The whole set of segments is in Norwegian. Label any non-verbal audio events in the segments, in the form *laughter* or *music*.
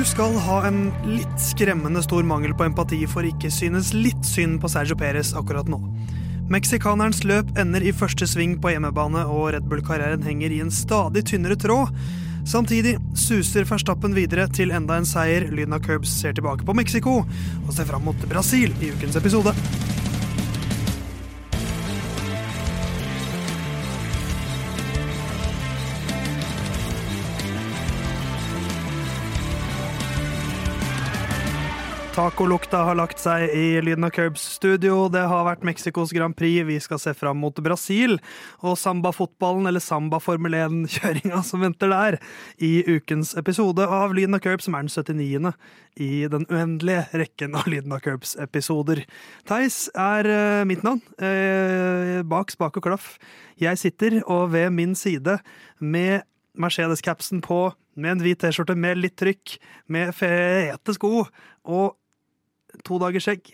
Skal ha en litt skremmende stor mangel på empati for ikke synes litt synd på Sergio Perez akkurat nå. Meksikanerens løp ender i første sving på hjemmebane, og Red Bull-karrieren henger i en stadig tynnere tråd. Samtidig suser Verstappen videre til enda en seier. Lyden av Curbs ser tilbake på Mexico og ser fram mot Brasil i ukens episode. Tacolukta har lagt seg i Lyden av Curbs studio. Det har vært Mexicos Grand Prix. Vi skal se fram mot Brasil og samba-fotballen, eller samba-Formel 1-kjøringa som venter der, i ukens episode av Lyden av Curbs, som er den 79. i den uendelige rekken av Lyden av Curbs-episoder. Theis er uh, mitt navn. Uh, bak spak og klaff. Jeg sitter, og ved min side med Mercedes-capsen på, med en hvit T-skjorte med litt trykk, med fete sko og to dager skjegg.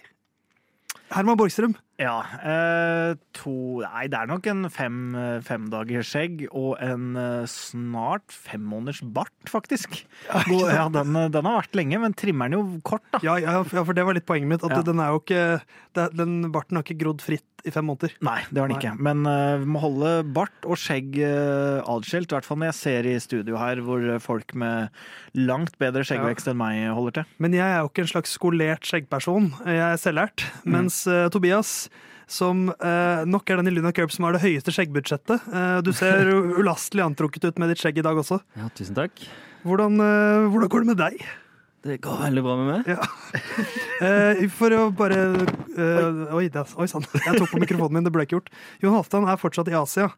Herman Borgstrøm. Ja. Eh, to Nei, det er nok en fem, fem dagers skjegg og en eh, snart fem måneders bart, faktisk. God, *laughs* ja, den, den, har vært lenge, men trimmer den jo kort, da. Ja, ja, for det var litt poenget mitt. At Ja. den er jo ikke Den barten har ikke grodd fritt i fem måneder. Nei, det har den ikke. Men uh, vi må holde bart og skjegg uh, adskilt. I hvert fall når jeg ser i studio her hvor folk med langt bedre skjeggvekst enn meg holder til. Men jeg er jo ikke en slags skolert skjeggperson. Jeg er selvlært. Mens uh, Tobias, som eh, nok er den i Luna Curb som har det høyeste skjeggbudsjettet. Eh, du ser *laughs* ulastelig antrukket ut med ditt skjegg i dag også. Ja, tusen takk. Hvordan, eh, hvordan går det med deg? Det går veldig bra med meg. Eh, for å bare eh, Oi, det, oi sann. Jeg tok på mikrofonen min, det ble ikke gjort. Jon Halvdan er fortsatt i Asia.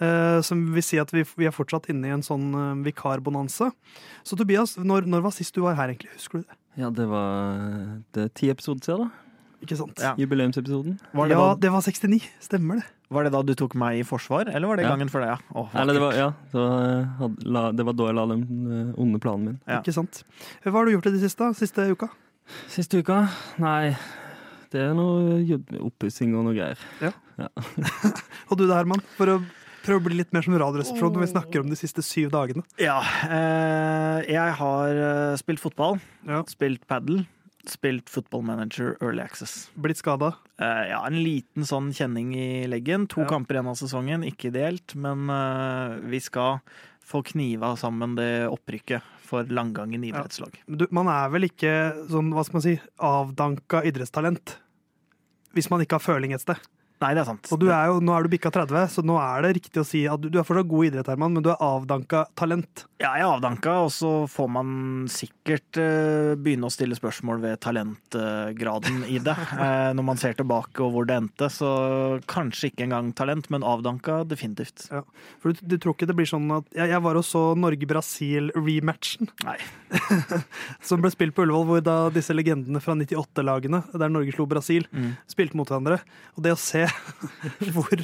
eh, som vil si at vi, vi er fortsatt inne i en sånn vikarbonanse. vikarbonanza. Så Tobias, når, når var sist du var her, egentlig? Husker du det? Ja, det var det er ti episoder siden, da. Ikke sant? Ja. Jubileumsepisoden. Var det, ja, da, det var 69. Stemmer det. var det da du tok meg i forsvar, eller var det Ja. gangen før det? Ja. oh, Eller det var, ja, det var, la, det var da jeg la den eh, onde planen min. Ja. Ikke sant? Hva har du gjort i det siste? Siste uka? Siste uka? Nei, det er noe oppussing og noe greier. *laughs* Og du da, Herman? For å prøve å bli litt mer som Radioresepsjonen når vi snakker om de siste syv dagene. Ja, eh, jeg har eh, spilt fotball, Ja. spilt padel, spilt football manager early access. Blitt skada. Uh, ja, en liten sånn kjenning i leggen. To Ja. kamper igjen av sesongen, ikke ideelt, men uh, vi skal få kniva sammen det opprykket for Langangen idrettslag. Du, man er vel ikke sånn, hva skal man si, avdanka idrettstalent hvis man ikke har føling et sted. Nei, det er sant. Og du er jo, nå er du bikka 30, så nå er det riktig å si at du, du er fortsatt god i idrett, Herman, men du er avdanka talent. Ja, jeg er avdanka, og så får man sikkert uh, begynne å stille spørsmål ved talentgraden i det. uh, *laughs* når man ser tilbake og hvor det endte, så kanskje ikke engang talent, men avdanka definitivt. For du, du tror ikke det blir sånn at Jeg, jeg var og så Norge-Brasil-rematchen, Nei. *laughs* som ble spilt på Ullevål, hvor da disse legendene fra 98-lagene, der Norge slo Brasil, Mm. spilte mot hverandre. Og det å se *laughs* hvor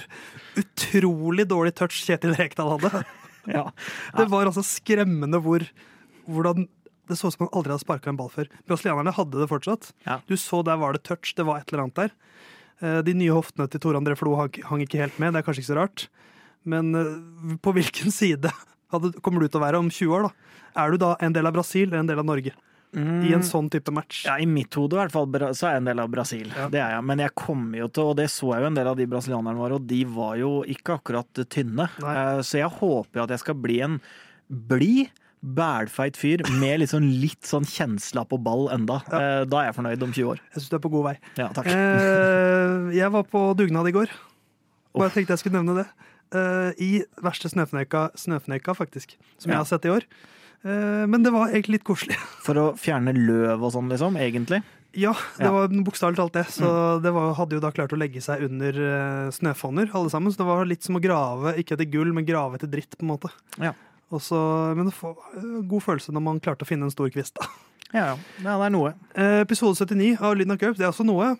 utrolig dårlig touch Kjetil Rekdal hadde Ja. Det var altså skremmende hvor hvordan det så ut som han aldri hadde sparka en ball før. Brasilianerne hadde det fortsatt. Ja. Du så der var det touch, det var et eller annet der. Eh, De nye hoftene til Tore André Flo hang ikke helt med, det er kanskje ikke så rart. Men eh, på hvilken *laughs* side kommer du til å være om 20 år, da? Er du da en del av Brasil eller en del av Norge? I en sånn type match? Mm. Ja, I mitt hode i hvert fall, så er jeg en del av Brasil. Ja. Det er jeg. Men jeg kommer jo til, og det så jeg jo en del av de brasilianerne var, og de var jo ikke akkurat tynne. Nei. Eh, Så jeg håper jo at jeg skal bli en blid, bælfeit fyr med sånn, litt sånn kjensla på ball enda. Ja. Da er jeg fornøyd om 20 år. Jeg syns du er på god vei. Ja, takk. Eh, jeg var på dugnad i går. Bare tenkte jeg skulle nevne det. Eh, I verste snøfneka, snøfneka faktisk, som jeg har sett i år. Eh, men det var egentlig litt koselig. *laughs* For å fjerne løv og sånn, liksom, egentlig. Ja, det Ja. Mm. var bokstavelig talt det. Så det var, hadde jo da klart å legge seg under eh, snøfonner, alle sammen. Så det var litt som å grave, ikke etter gull, men grave etter dritt, på en måte. Ja. Også, men en god følelse når man klarte å finne en stor kvist. da. Ja, ja. det er noe. Eh, episode 79 av Lyden av Curbs, det er også noe.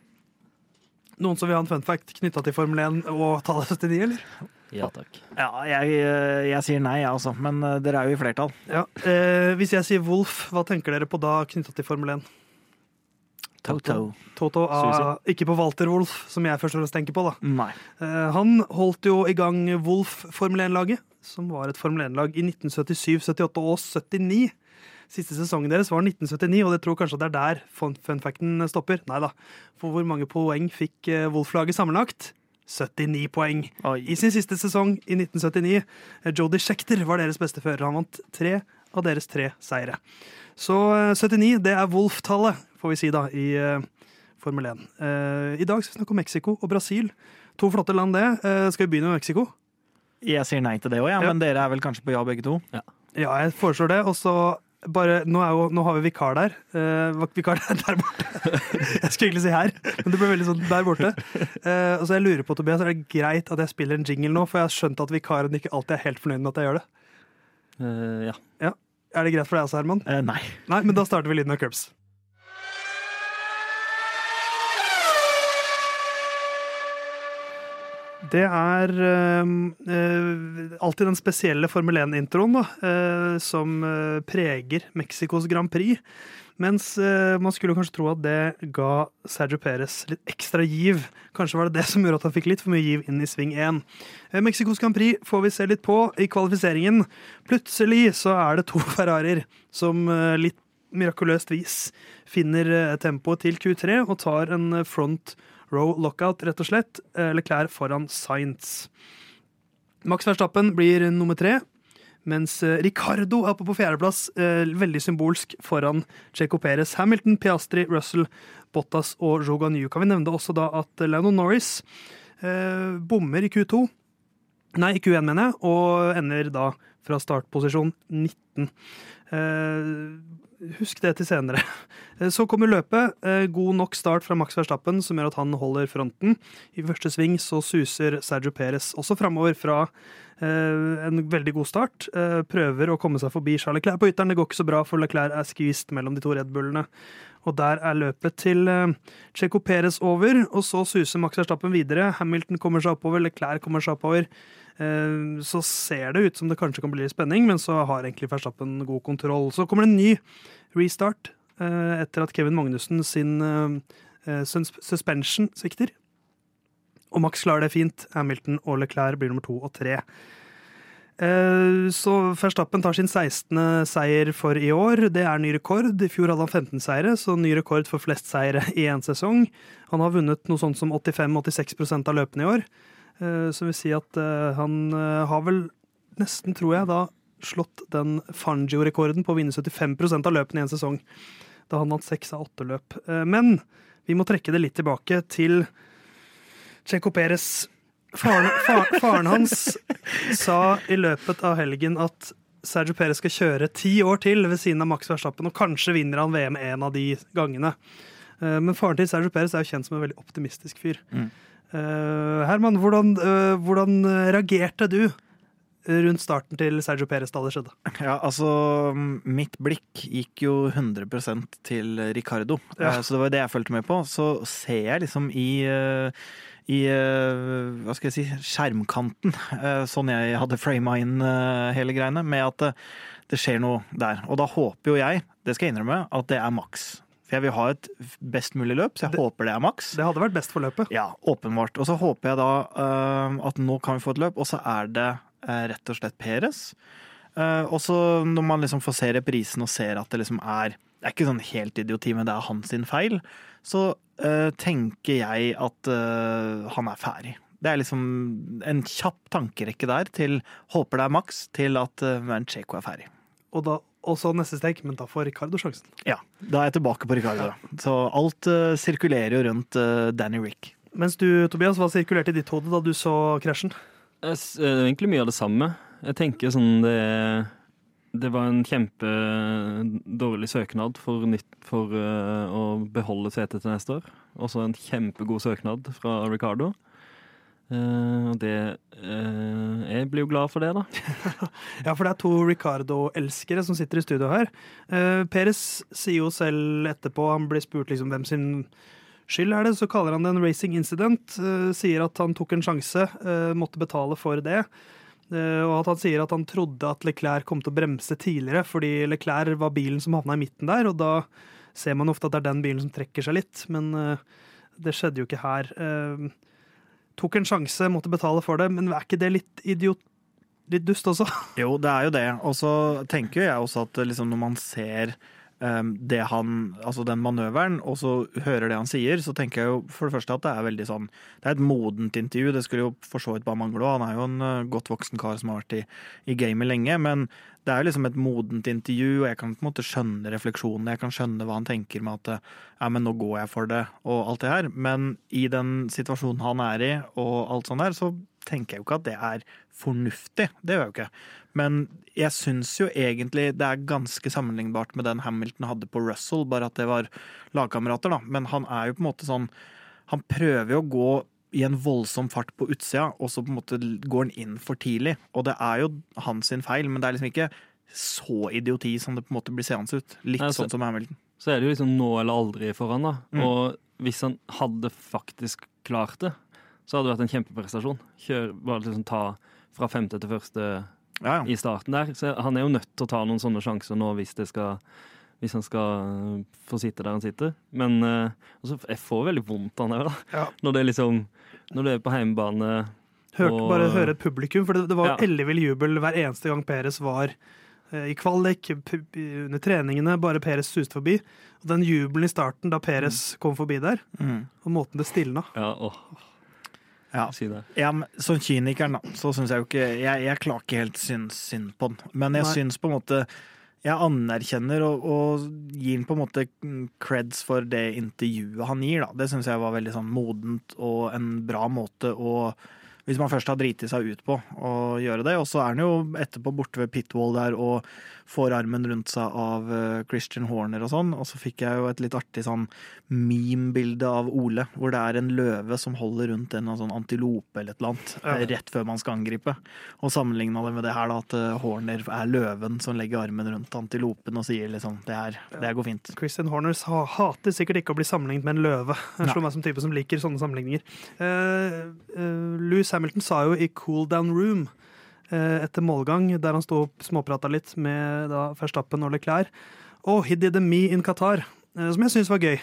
Noen som vil ha en fun fact knytta til Formel 1 og tallet 79, eller? Ja takk. Ja, jeg, eh, jeg sier nei, jeg altså. Men eh, dere er jo i flertall. Ja. Eh, hvis jeg sier Wolf, hva tenker dere på da knytta til Formel 1? Toto. Toto er, Ikke på Walter Wolf, som jeg først og fremst tenker på. da. Nei. Eh, han holdt jo i gang Wolf Formel 1-laget, som var et Formel 1-lag i 1977, 78 og 79. Siste sesongen deres var 1979, og det tror kanskje det er der fun, fun facten stopper. Nei da. For hvor mange poeng fikk eh, Wolf-laget sammenlagt? 79 poeng. Oi. I sin siste sesong i 1979, eh, Jody Schechter var deres beste fører. Han vant tre av deres tre seire. Så eh, 79, det er Wolf-tallet, får vi si da, i uh, Formel 1. Uh, I dag skal vi snakke om Mexico og Brasil. To flotte land, det. Uh, skal vi begynne med Mexico? Jeg sier nei til det òg, ja, Ja. men dere er vel kanskje på ja begge to? Ja, jeg foreslår det. Og så bare, nå, er jo, nå har vi vikar der. Uh, vikar *laughs* der borte. jeg skulle egentlig si her, men det ble veldig sånn der borte. Uh, og så jeg lurer på, Tobias, er det greit at jeg spiller en jingle nå? For jeg har skjønt at vikaren ikke alltid er helt fornøyd med at jeg gjør det. Uh, ja. Er det greit for deg også, Herman? Nei. Nei, men da starter vi lyden av Curbs. Det er eh, eh, alltid den spesielle Formel 1-introen da, eh, som eh, preger Mexicos Grand Prix. Mens eh, man skulle kanskje tro at det ga Sergio Perez litt ekstra giv. Kanskje var det det som gjorde at han fikk litt for mye giv inn i sving 1. Eh, Mexicos Grand Prix får vi se litt på i kvalifiseringen. Plutselig så er det to *laughs* Ferrarier som eh, litt mirakuløst vis finner tempoet til Q3 og tar en front row lockout, rett og slett. eller Leclerc foran Sainz. Max Verstappen blir nummer tre. Mens eh, Ricardo er oppe på fjerdeplass, eh, veldig symbolsk foran Checo Perez. Hamilton, Piastri, Russell, Bottas og Joganyu. Kan vi nevne også da at Leonel Norris eh, bommer i Q2. Nei, i Q1, mener jeg, og ender da fra startposisjon 19. Eh, husk det til senere. Eh, Så kommer løpet. Eh, God nok start fra Max Verstappen, som gjør at han holder fronten. I første sving så suser Sergio Perez også framover fra eh, en veldig god start. Prøver å komme seg forbi Charles Leclerc på ytteren. Det går ikke så bra, for Leclerc er skvist mellom de to Red Bullene. Og der er løpet til eh, Checo Perez over, og så suser Max Verstappen videre. Hamilton kommer seg oppover, Leclerc kommer seg oppover. Eh, Så ser det ut som det kanskje kan bli litt spenning, men så har egentlig Verstappen god kontroll. Så kommer det en ny restart eh, etter at Kevin Magnussen sin sus- suspension svikter. Og Max klarer det fint. Hamilton og Leclerc blir nummer to og tre. Eh, Så Verstappen tar sin 16. seier for i år. Det er ny rekord. I fjor hadde han 15 seire, så ny rekord for flest seire i én sesong. Han har vunnet noe sånt som 85-86% av løpene i år. Eh, Så vil si at eh, han har vel nesten, tror jeg, da slått den Fangio-rekorden på å vinne 75 av løpene i en sesong. Da han vant seks av åtte løp. Men vi må trekke det litt tilbake til Checo Perez. Faren, far, faren hans sa i løpet av helgen at Sergio Perez skal kjøre ti år til ved siden av Max Verstappen, og kanskje vinner han VM en av de gangene. Eh, Men faren til Sergio Perez er jo kjent som en veldig optimistisk fyr. Mm. Eh, Herman, hvordan, eh, hvordan reagerte du rundt starten til Sergio Perez da det skjedde? Ja, altså Mitt blikk gikk jo 100% til Ricardo, Ja. Så det var det jeg fulgte med på. Så ser jeg liksom i eh, i eh, hva skal jeg si, skjermkanten, eh, sånn jeg hadde frama inn eh, hele greiene, med at det skjer noe der. Og da håper jo jeg, det skal jeg innrømme, at det er maks. For jeg vil ha et best mulig løp, så jeg Det- håper det er maks. Det hadde vært best for løpet. Ja, åpenbart. Og så håper jeg da at nå kan vi få et løp, og så er det rett og slett Peres. Og så når man liksom får se reprisen og ser at det liksom er Det er ikke sånn helt idioti, men det er hans sin feil. Så tenker jeg at eh, han er ferdig. Det er liksom en kjapp tankerekke der til håper det er maks, til at uh, Checo er ferdig. Og, da, og så neste steg, men da får Ricardo sjansen. Ja, da er jeg tilbake på Ricardo. Så alt uh, sirkulerer jo rundt uh, Danny Rick. Mens du, Tobias, hva sirkulerte i ditt hode da du så krasjen? Jeg Det er egentlig mye av det samme. Jeg tenker sånn det Det var en kjempedårlig søknad for, nytt, for uh, å beholde setet til neste år. Også en kjempegod søknad fra Ricardo. Eh, og det uh, Jeg blir jo glad for det, da. *laughs* Ja, for det er to Ricardo-elskere som sitter i studio her. Uh, Peres sier jo selv etterpå, han blir spurt liksom hvem sin skyld er det, så kaller han det en racing incident. eh, sier at han tok en sjanse, eh, måtte betale for det. Eh, og at han sier at han trodde at Leclerc kom til å bremse tidligere, fordi Leclerc var bilen som havna i midten der, og da ser man ofte at det er den bilen som trekker seg litt. Men eh, det skjedde jo ikke her. Eh, tok en sjanse, måtte betale for det, men er ikke det litt idiot litt dust også. *laughs* Jo, det er jo det. Og så tenker jeg også at liksom, når man ser det han, altså den manøveren, og så hører det han sier, så tenker jeg jo for det første at det er veldig sånn Det er et modent intervju. Det skulle jo for så vidt bare mangle. Han er jo en uh, godt voksen kar som har vært i, i gamet lenge. Men det er jo liksom et modent intervju, og jeg kan på en måte skjønne refleksjonene. Jeg kan skjønne hva han tenker med at ja, men nå går jeg for det, og alt det her. Men i den situasjonen han er i, og alt sånt der, så tenker jeg jo ikke at det er fornuftig. Det gjør jeg jo ikke. Men jeg syns jo egentlig det er ganske sammenlignbart med den Hamilton hadde på Russell, bare at det var lagkamerater, da. Men han er jo på en måte sånn Han prøver jo å gå i en voldsom fart på utsida, og så på en måte går han inn for tidlig. Og det er jo hans sin feil, men det er liksom ikke så idioti som det på en måte blir seende ut. Litt Nei, så- sånn som Hamilton. Så er det jo liksom nå eller aldri for han da. Mm. Og hvis han hadde faktisk klart det, så hadde det vært en kjempeprestasjon. Kjør, bare liksom ta fra femte til første Ja, ja. i starten der. Så han er jo nødt til å ta noen sånne sjanser nå hvis, det skal, hvis han skal øh, få sitte der han sitter. Men øh, altså, jeg får veldig vondt av han her, da. Ja. Når det er liksom Når du er på hjemmebane Hørte Og- bare høre et publikum, for det, det var Ja. ellevill jubel hver eneste gang Peres var eh, i kvalik, under treningene, bare Peres suste forbi. Og den jubelen i starten da Peres kom forbi der, Mm. og måten det stilna. Ja, åh, ja. si det. Ja, men Som kynikeren, da, så syns jeg jo ikke Jeg, jeg klarer ikke helt synd, synd på den. Men jeg syns på en måte Jeg anerkjenner og, og gir han på en måte creds for det intervjuet han gir, da. Det syns jeg var veldig sånn modent og en bra måte å hvis man først har driti seg ut på å gjøre det. Og så er han jo etterpå borte ved Pitwall der og får armen rundt seg av eh, Christian Horner og sånn. Og så fikk jeg jo et litt artig sånn meme-bilde av Ole, hvor det er en løve som holder rundt en sånn antilope eller et eller annet, eh, rett før man skal angripe. Og sammenligna det med det her, da, at eh, Horner er løven som legger armen rundt antilopen og sier liksom det her, det her går fint. Christian Horner hater sikkert ikke å bli sammenlignet med en løve. *laughs* Jeg Nei. meg som type som liker sånne sammenligninger. Uh, Louis Hamilton sa jo i Cool Down Room etter målgang, der han sto og småprata litt med da, Verstappen og Leclerc Oh, he did a me in Qatar. eh, som jeg syns var gøy.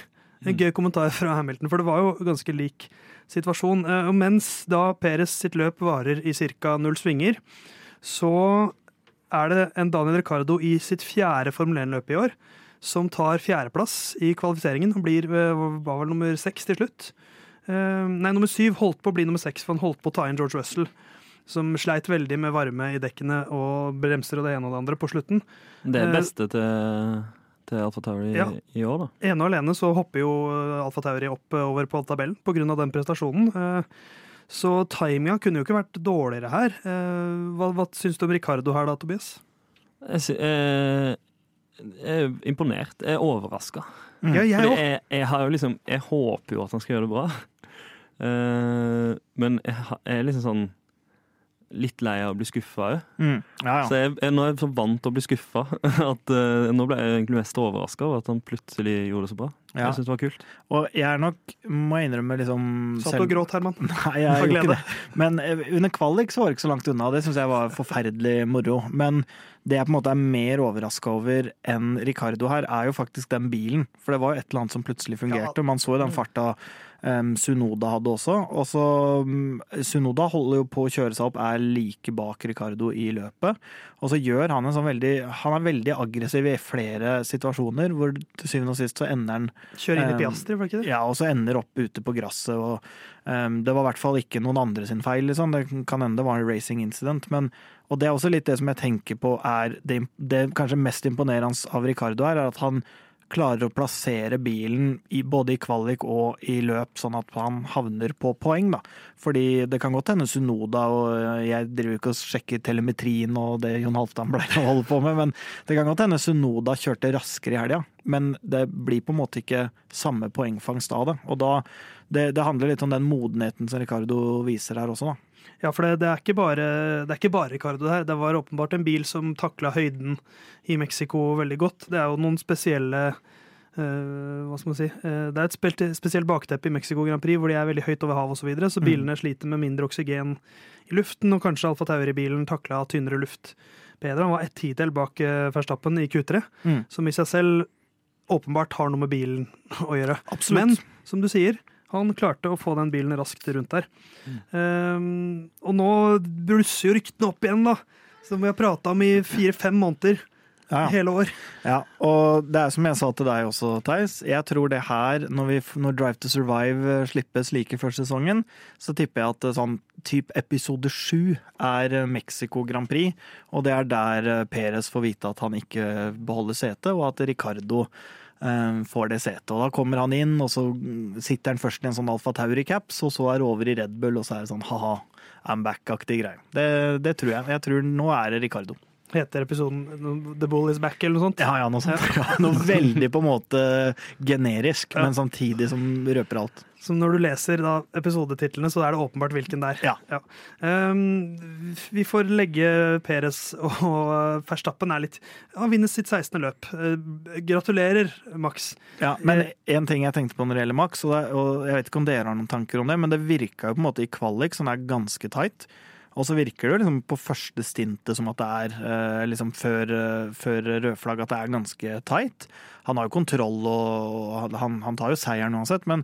En gøy kommentar fra Hamilton, for det var jo ganske lik situasjon. Eh, og mens da Peres sitt løp varer i ca. null svinger, så er det en Daniel Ricardo i sitt fjerde Formel 1-løp i år som tar fjerdeplass i kvalifiseringen og blir eh, var vel nummer seks til slutt. Eh, nei, nummer syv holdt på å bli nummer seks, for han holdt på å ta inn George Russell. Som sleit veldig med varme i dekkene og bremser og det ene og det andre på slutten. Det er Eh, beste til, til Alfa Tauri Ja. i år, da. Ene og alene så hopper jo Alfa Tauri opp eh, over på tabellen pga. den prestasjonen. Eh, Så timinga kunne jo ikke vært dårligere her. Eh, Hva, hva syns du om Ricardo her da, Tobias? Jeg, eh, er imponert. Jeg er overraska. Mm. Ja, jeg jeg, jeg liksom Jeg håper jo at han skal gjøre det bra. Eh, men jeg er liksom sånn litt lei av å bli skuffa òg. Mm. Ja, ja. Så jeg, jeg, nå er jeg så vant til å bli skuffa *laughs* at uh, nå ble jeg egentlig mest overraska over at han plutselig gjorde det så bra. Ja. Jeg synes det var kult. Og jeg er nok, må jeg innrømme, liksom Satt og gråt, Herman. *laughs* Nei, jeg *laughs* gjorde ikke det. Men eh, under kvalik så var det ikke så langt unna. Det syns jeg var forferdelig moro. Men det jeg på en måte er mer overraska over enn Ricardo her, er jo faktisk den bilen. For det var jo et eller annet som plutselig fungerte. Man så jo den farta um, Sunoda hadde også. også um, Sunoda holder jo på å kjøre seg opp, er like bak Ricardo i løpet. Og så gjør han en sånn veldig Han er veldig aggressiv i flere situasjoner, hvor til syvende og sist så ender han Kjører inn i Um, Piastri, var det ikke det? ja, og så ender opp ute på gresset. Og, det var i hvert fall ikke noen andre sin feil. Liksom. Det kan hende det var en racing incident. Men, og det er også litt det som jeg tenker på er det, det kanskje mest imponerende av Ricardo her, er at han klarer å plassere bilen i, både i kvalik og i løp, sånn at han havner på poeng. da. Fordi det kan godt hende Sunoda, og jeg driver ikke og sjekker telemetrien og det Jon Halvdan pleier å holde på med, men det kan godt hende Sunoda kjørte raskere i helga. Men det blir på en måte ikke samme poengfangst av det. Og da, det, det handler litt om den modenheten som Ricardo viser her også, da. Ja, for det, det, er ikke bare, det er ikke bare Ricardo det. Det var åpenbart en bil som takla høyden i Mexico veldig godt. Det er jo noen spesielle uh, hva skal man si? uh, det er et spelt- spesielt bakteppe i Mexico Grand Prix hvor de er veldig høyt over havet osv., så, videre, så Mm. bilene sliter med mindre oksygen i luften, og kanskje Alfa Tauri-bilen takla tynnere luft bedre. Han var ett tidel bak uh, Verstappen i Q3, Mm. som i seg selv åpenbart har noe med bilen å gjøre. Absolutt. Men som du sier, Han klarte å få den bilen raskt rundt der. Um, og nå blusser jo ryktene opp igjen, da. Som vi har prata om i fire-fem måneder. Ja. Hele år. Ja, og det er som jeg sa til deg også, Theis. Jeg tror det her, når, vi, når Drive to Survive eh, slippes like før sesongen, så tipper jeg at eh, sånn typ episode sju er eh, Mexico Grand Prix. Og det er der Perez får vite at han ikke beholder setet, og at Ricardo får det setet. Og da kommer han inn, og så sitter han først i en sånn Alfa Tauri-caps, og så er det over i Red Bull, og så er det sånn ha-ha, I'm back-aktig greie. Det, det tror jeg. Jeg tror nå er det Ricardo. Heter episoden The Bull Is Back eller noe sånt? Ja, ja, noe sånt. Ja, *laughs* noe veldig på en måte generisk, Ja. men samtidig som røper alt. Så når du leser da episodetitlene, så er det åpenbart hvilken det er. Ja. Um, vi får legge Peres og Verstappen er litt Han vinner sitt 16. løp. Uh, gratulerer, Max. Ja, men en ting jeg tenkte på når det gjelder Max, og, det, og jeg vet ikke om dere har noen tanker om det, men det virka jo på en måte i kvalik, som er ganske tight. Og så virker det liksom på første stintet som at det er eh, liksom før, eh, før rødflagg at det er ganske tight. Han har jo kontroll og han, han tar jo seieren uansett, men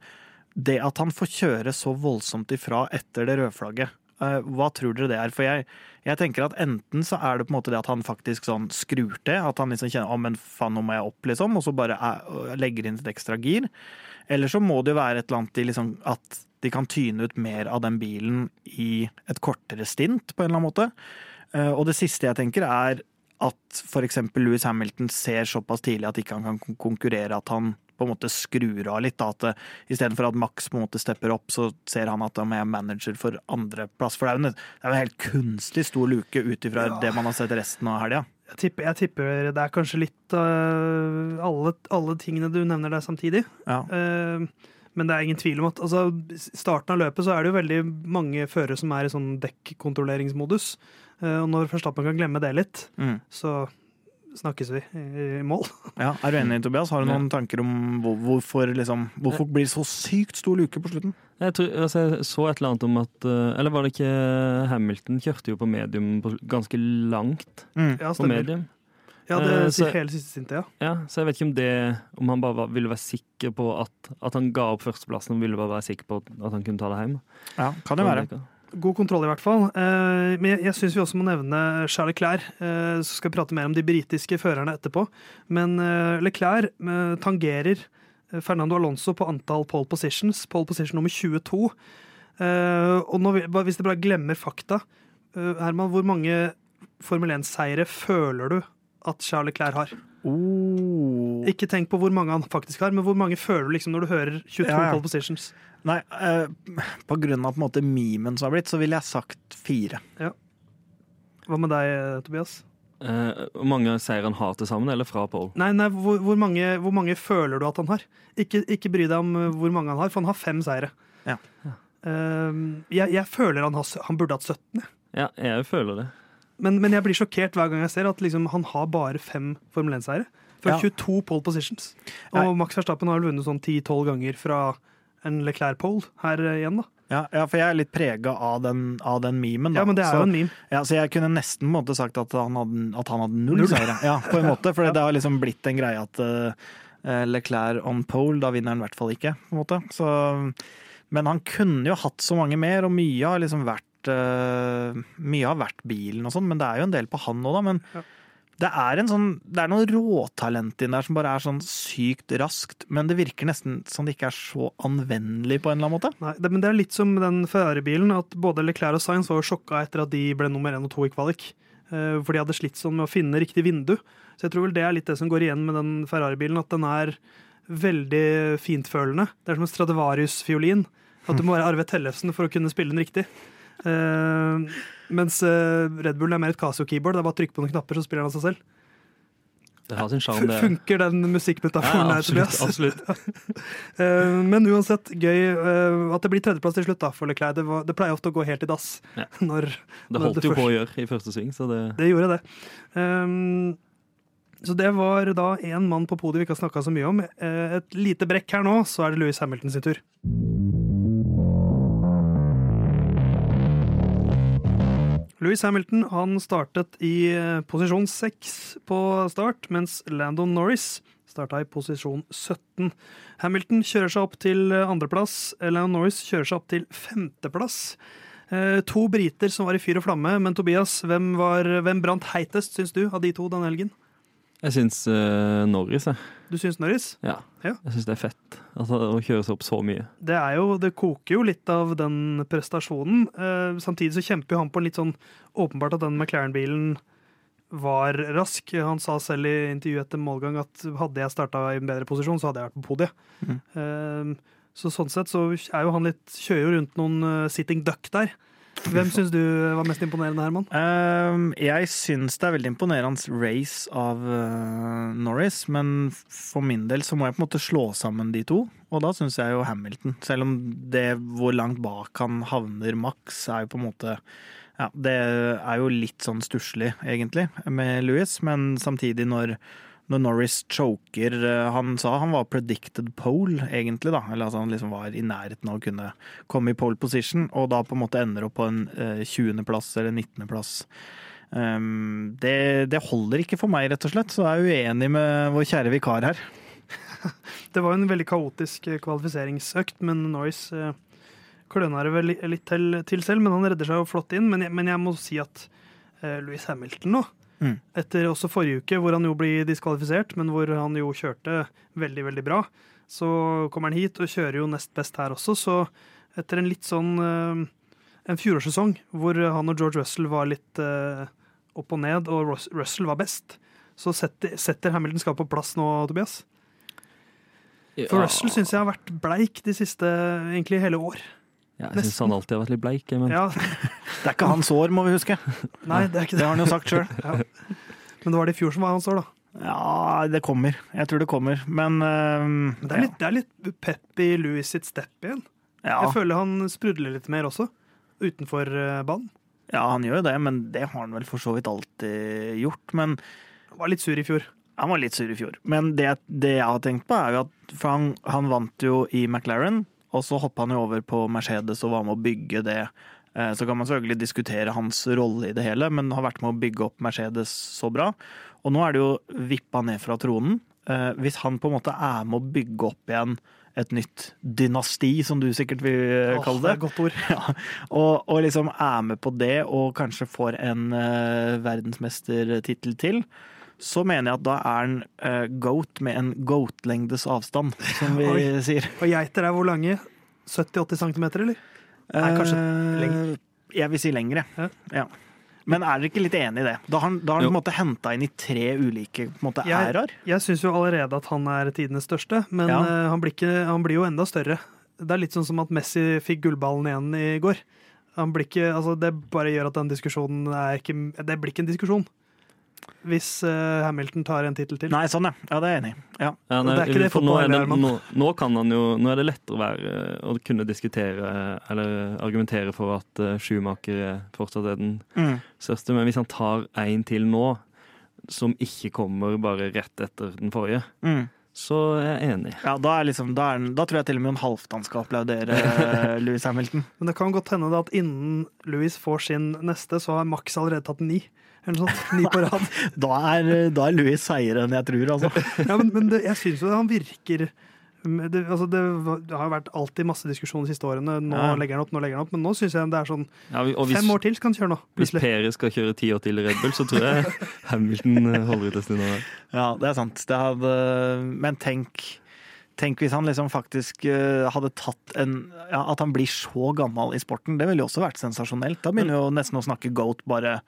det at han får kjøre så voldsomt ifra etter det rødflagget, eh, hva tror dere det er? For jeg, jeg tenker at enten så er det på en måte det at han faktisk sånn skrur til, at han liksom kjenner å, men faen, nå må jeg opp, liksom, og så bare er, legger inn et ekstra gir. Eller så må det jo være et eller annet i liksom at de kan tyne ut mer av den bilen i et kortere stint, på en eller annen måte. Eh, Og det siste jeg tenker, er at f.eks. Louis Hamilton ser såpass tidlig at ikke han kan konkurrere, at han på en måte skrur av litt. Da, at det- Istedenfor at Max på en måte stepper opp, så ser han at han er manager for andreplass. For det er jo en, det er en helt kunstig stor luke ut ifra Ja. det man har sett resten av helga. Jeg tipper, jeg tipper det er kanskje litt uh, alle, alle tingene du nevner der samtidig. Ja. Uh, men det er ingen tvil om at altså, starten av løpet så er det jo veldig mange førere som er i sånn dekkontrolleringsmodus. Uh, og når Verstappen kan glemme det litt, Mm. så snakkes vi i, i mål. *laughs* ja. Er du enig, Tobias? Har du noen tanker om hvorfor, liksom, hvorfor blir det så sykt stor luke på slutten? Jeg, tror, altså, jeg så et eller annet om at eh, Eller var det ikke Hamilton kjørte jo på medium på, ganske langt Mm. Ja, på medium? Ja, det Eh, sier hele siste sinte, ja. Ja, så jeg vet ikke om det Om han bare var, ville være sikker på at, at han ga opp førsteplassen og ville bare være sikker på at han kunne ta det hjem. Ja, kan det være. God kontroll, i hvert fall. Eh, men jeg, jeg syns vi også må nevne Charles Leclerc. Eh, så skal vi prate mer om de britiske førerne etterpå. Men eh, Leclerc eh, tangerer eh, Fernando Alonso på antall pole positions. Pole position nummer 22. Eh, og nå, hvis dere bare glemmer fakta eh, Herman, hvor mange Formel 1-seire føler du at Charles Leclerc har? Oh. Ikke tenk på hvor mange han faktisk har, men hvor mange føler du liksom når du hører 22 Ja, ja. pole positions? Nei, uh, på grunn av på en måte memen som har blitt, så ville jeg sagt fire. Hva med deg, Tobias? Hvor Hvor mange seier han har til sammen, eller fra pole? Nei, nei hvor, hvor, mange, hvor mange føler du at han har? Ikke, ikke bry deg om uh, hvor mange han har, for han har fem seire. Ja. Uh, jeg, jeg føler han, har, han burde hatt 17. Ja, jeg føler det. Men, men jeg blir sjokkert hver gang jeg ser at liksom, han har bare fem Formel 1-seiere. Fra Ja. 22 pole positions. Og Nei. Max Verstappen har vel vunnet sånn 10-12 ganger fra en Leclerc-pole her uh, igjen, da. Ja, ja, for jeg er litt prega av den, av den memen. Da. Ja, men det er så, jo en meme. ja, så jeg kunne nesten på en måte sagt at han hadde, at han hadde null, Null. seire. Ja, på en måte, for *laughs* det har liksom blitt en greie at uh, Leclerc on pole, da vinner han i hvert fall ikke. på en måte. Så, men han kunne jo hatt så mange mer, og mye har liksom vært uh, Mye har vært bilen og sånn, men det er jo en del på han òg, da. Men Ja. det er en sånn Det er noe råtalent inn der som bare er sånn sykt raskt, men det virker nesten som det ikke er så anvendelig på en eller annen måte. Nei, det, men det er litt som den Ferrari-bilen, at både Leclerc og Sainz var jo sjokka etter at de ble nummer én og to i kvalik. Eh, For de hadde slitt sånn med å finne riktig vindu. Så jeg tror vel det er litt det som går igjen med den Ferrari-bilen, at den er veldig fintfølende. Det er som en Stradivarius-fiolin. At du må være Arve Tellefsen for å kunne spille den riktig. Eh, mens eh, Red Bull er mer et Casio-keyboard. Det er bare å trykke på noen knapper, så spiller han av seg selv. Det har sin sjarm, det. Funker den musikkmetaforen Ja, der, absolutt. Absolutt. *laughs* Eh, Men uansett, gøy at det blir tredjeplass til slutt da, for Leclerc. Det, det pleier ofte å gå helt i dass. Ja. *laughs* Når, Det holdt det jo på å gjøre i første sving, så det det gjorde det. Um, så det var da én mann på podiet vi ikke har snakka så mye om. Et lite brekk her nå, så er det Louis Hamilton sin tur. Louis Hamilton han startet i eh, posisjon 6 på start, mens Landon Norris starta i posisjon 17. Hamilton kjører seg opp til eh, andreplass. Landon Norris kjører seg opp til femteplass. Eh, to briter som var i fyr og flamme, men Tobias, hvem, var, hvem brant heitest, syns du, av de to denne helgen? Jeg syns uh, Norris, jeg. Du syns Norris? Ja. Ja. Jeg syns det er fett altså, å kjøre seg opp så mye. Det, er jo, det koker jo litt av den prestasjonen. Uh, samtidig så kjemper jo han på en litt sånn åpenbart at den McLaren-bilen var rask. Han sa selv i intervjuet etter målgang at hadde jeg starta i en bedre posisjon, så hadde jeg vært på podiet. Mm. Uh, så sånn sett så er jo han litt Kjører jo rundt noen sitting duck der. Hvem syns du var mest imponerende, Herman? Um, jeg syns det er veldig imponerende race av uh, Norris, men for min del så må jeg på en måte slå sammen de to, og da syns jeg jo Hamilton. Selv om det hvor langt bak han havner maks, er jo på en måte ja, Det er jo litt sånn stusslig, egentlig, med Louis, men samtidig når når Norris choker eh, Han sa han var predicted pole, egentlig, da. Eller altså han liksom var i nærheten av å kunne komme i pole position, og da på en måte ender opp på en eh, 20.-plass eller 19.-plass. Um, det, det holder ikke for meg, rett og slett, så jeg er uenig med vår kjære vikar her. *laughs* Det var jo en veldig kaotisk eh, kvalifiseringsøkt, men Norris eh, kløna det vel litt til, til selv. Men han redder seg jo flott inn. Men jeg, men jeg må si at eh, Louis Hamilton nå, Mm. etter også forrige uke, hvor han jo blir diskvalifisert, men hvor han jo kjørte veldig, veldig bra, så kommer han hit og kjører jo nest best her også. Så etter en litt sånn eh, en fjorårssesong hvor han og George Russell var litt eh, opp og ned, og Russell var best, så setter, setter Hamilton skapet på plass nå, Tobias. For Russell syns jeg har vært bleik de siste egentlig hele år. Ja, jeg syns han alltid har vært litt bleik. Men Ja, *laughs* Det er ikke hans år, må vi huske. nei, det er ikke Det det. har han jo sagt sjøl. Ja. Men det var det i fjor som var hans år, da. Ja, det kommer. Jeg tror det kommer. Men uh, det er litt, det er litt pep i Louis sitt step igjen. ja. Jeg føler han sprudler litt mer også, utenfor eh, banen. ja, han gjør jo det, men det har han vel for så vidt alltid gjort. Men Han var litt sur i fjor. Han var litt sur i fjor. Men det, det jeg har tenkt på, er jo at for han, han vant jo i McLaren, og så hoppa han jo over på Mercedes og var med å bygge det. Eh, Så kan man selvfølgelig diskutere hans rolle i det hele, men har vært med å bygge opp Mercedes så bra. Og nå er det jo vippa ned fra tronen. Eh, Hvis han på en måte er med å bygge opp igjen et nytt dynasti, som du sikkert vil eh, Åh, kalle det er det, et godt ord. *laughs* ja, og, og liksom er med på det, og kanskje får en verdensmestertittel til, så mener jeg at da er han uh, goat med en goat-lengdes avstand, som vi *laughs* Oi. sier. Og geiter er hvor lange? 70-80 cm, eller? Nei, kanskje lengre. lenger. Jeg vil si lengre. Ja. Ja. Men er dere ikke litt enig i det? Da har han, da har han på en måte henta inn i tre ulike ærer. måte, Jeg- æraer. Jeg syns jo allerede at han er tidenes største, men Ja. eh, han, blir ikke, han blir jo enda større. Det er litt sånn som at Messi fikk gullballen igjen i går. Han blir ikke, altså det bare gjør at den diskusjonen er ikke Det blir ikke en diskusjon hvis uh, Hamilton tar en tittel til. Nei, sånn, ja. Ja, det er jeg enig i. Ja. Ja, det er ikke det for nå, nå, nå, kan han jo, nå er det lettere å, være, å kunne diskutere eller argumentere for at uh, Schumacher fortsatt er den Mm. største. Men hvis han tar en til nå, som ikke kommer bare rett etter den forrige, Mm. så er jeg enig. Ja, da, er liksom, da, er, da tror jeg til og med Jon Halvdan skal applaudere *laughs* eh, Louis Hamilton. Men det kan godt hende at innen Louis får sin neste, så har Max allerede tatt ni. Eller noe sånt. Ni på rad. *laughs* Da er, da er Louis seigere enn jeg tror, altså. *laughs* Ja, men, men det, jeg syns jo han virker det, altså det, det har vært alltid masse diskusjon de siste årene. Nå Ja. legger han opp, nå legger han opp. Men nå syns jeg det er sånn Ja, og hvis, fem år til skal han kjøre nå. hvis Peri skal kjøre ti år til i Red Bull, så tror jeg *laughs* Hamilton eh, holder ut en stund. Ja, det er sant. Det hadde, men tenk, tenk hvis han liksom faktisk eh, hadde tatt en ja, At han blir så gammel i sporten, det ville jo også vært sensasjonelt. Da begynner vi jo nesten å snakke goat bare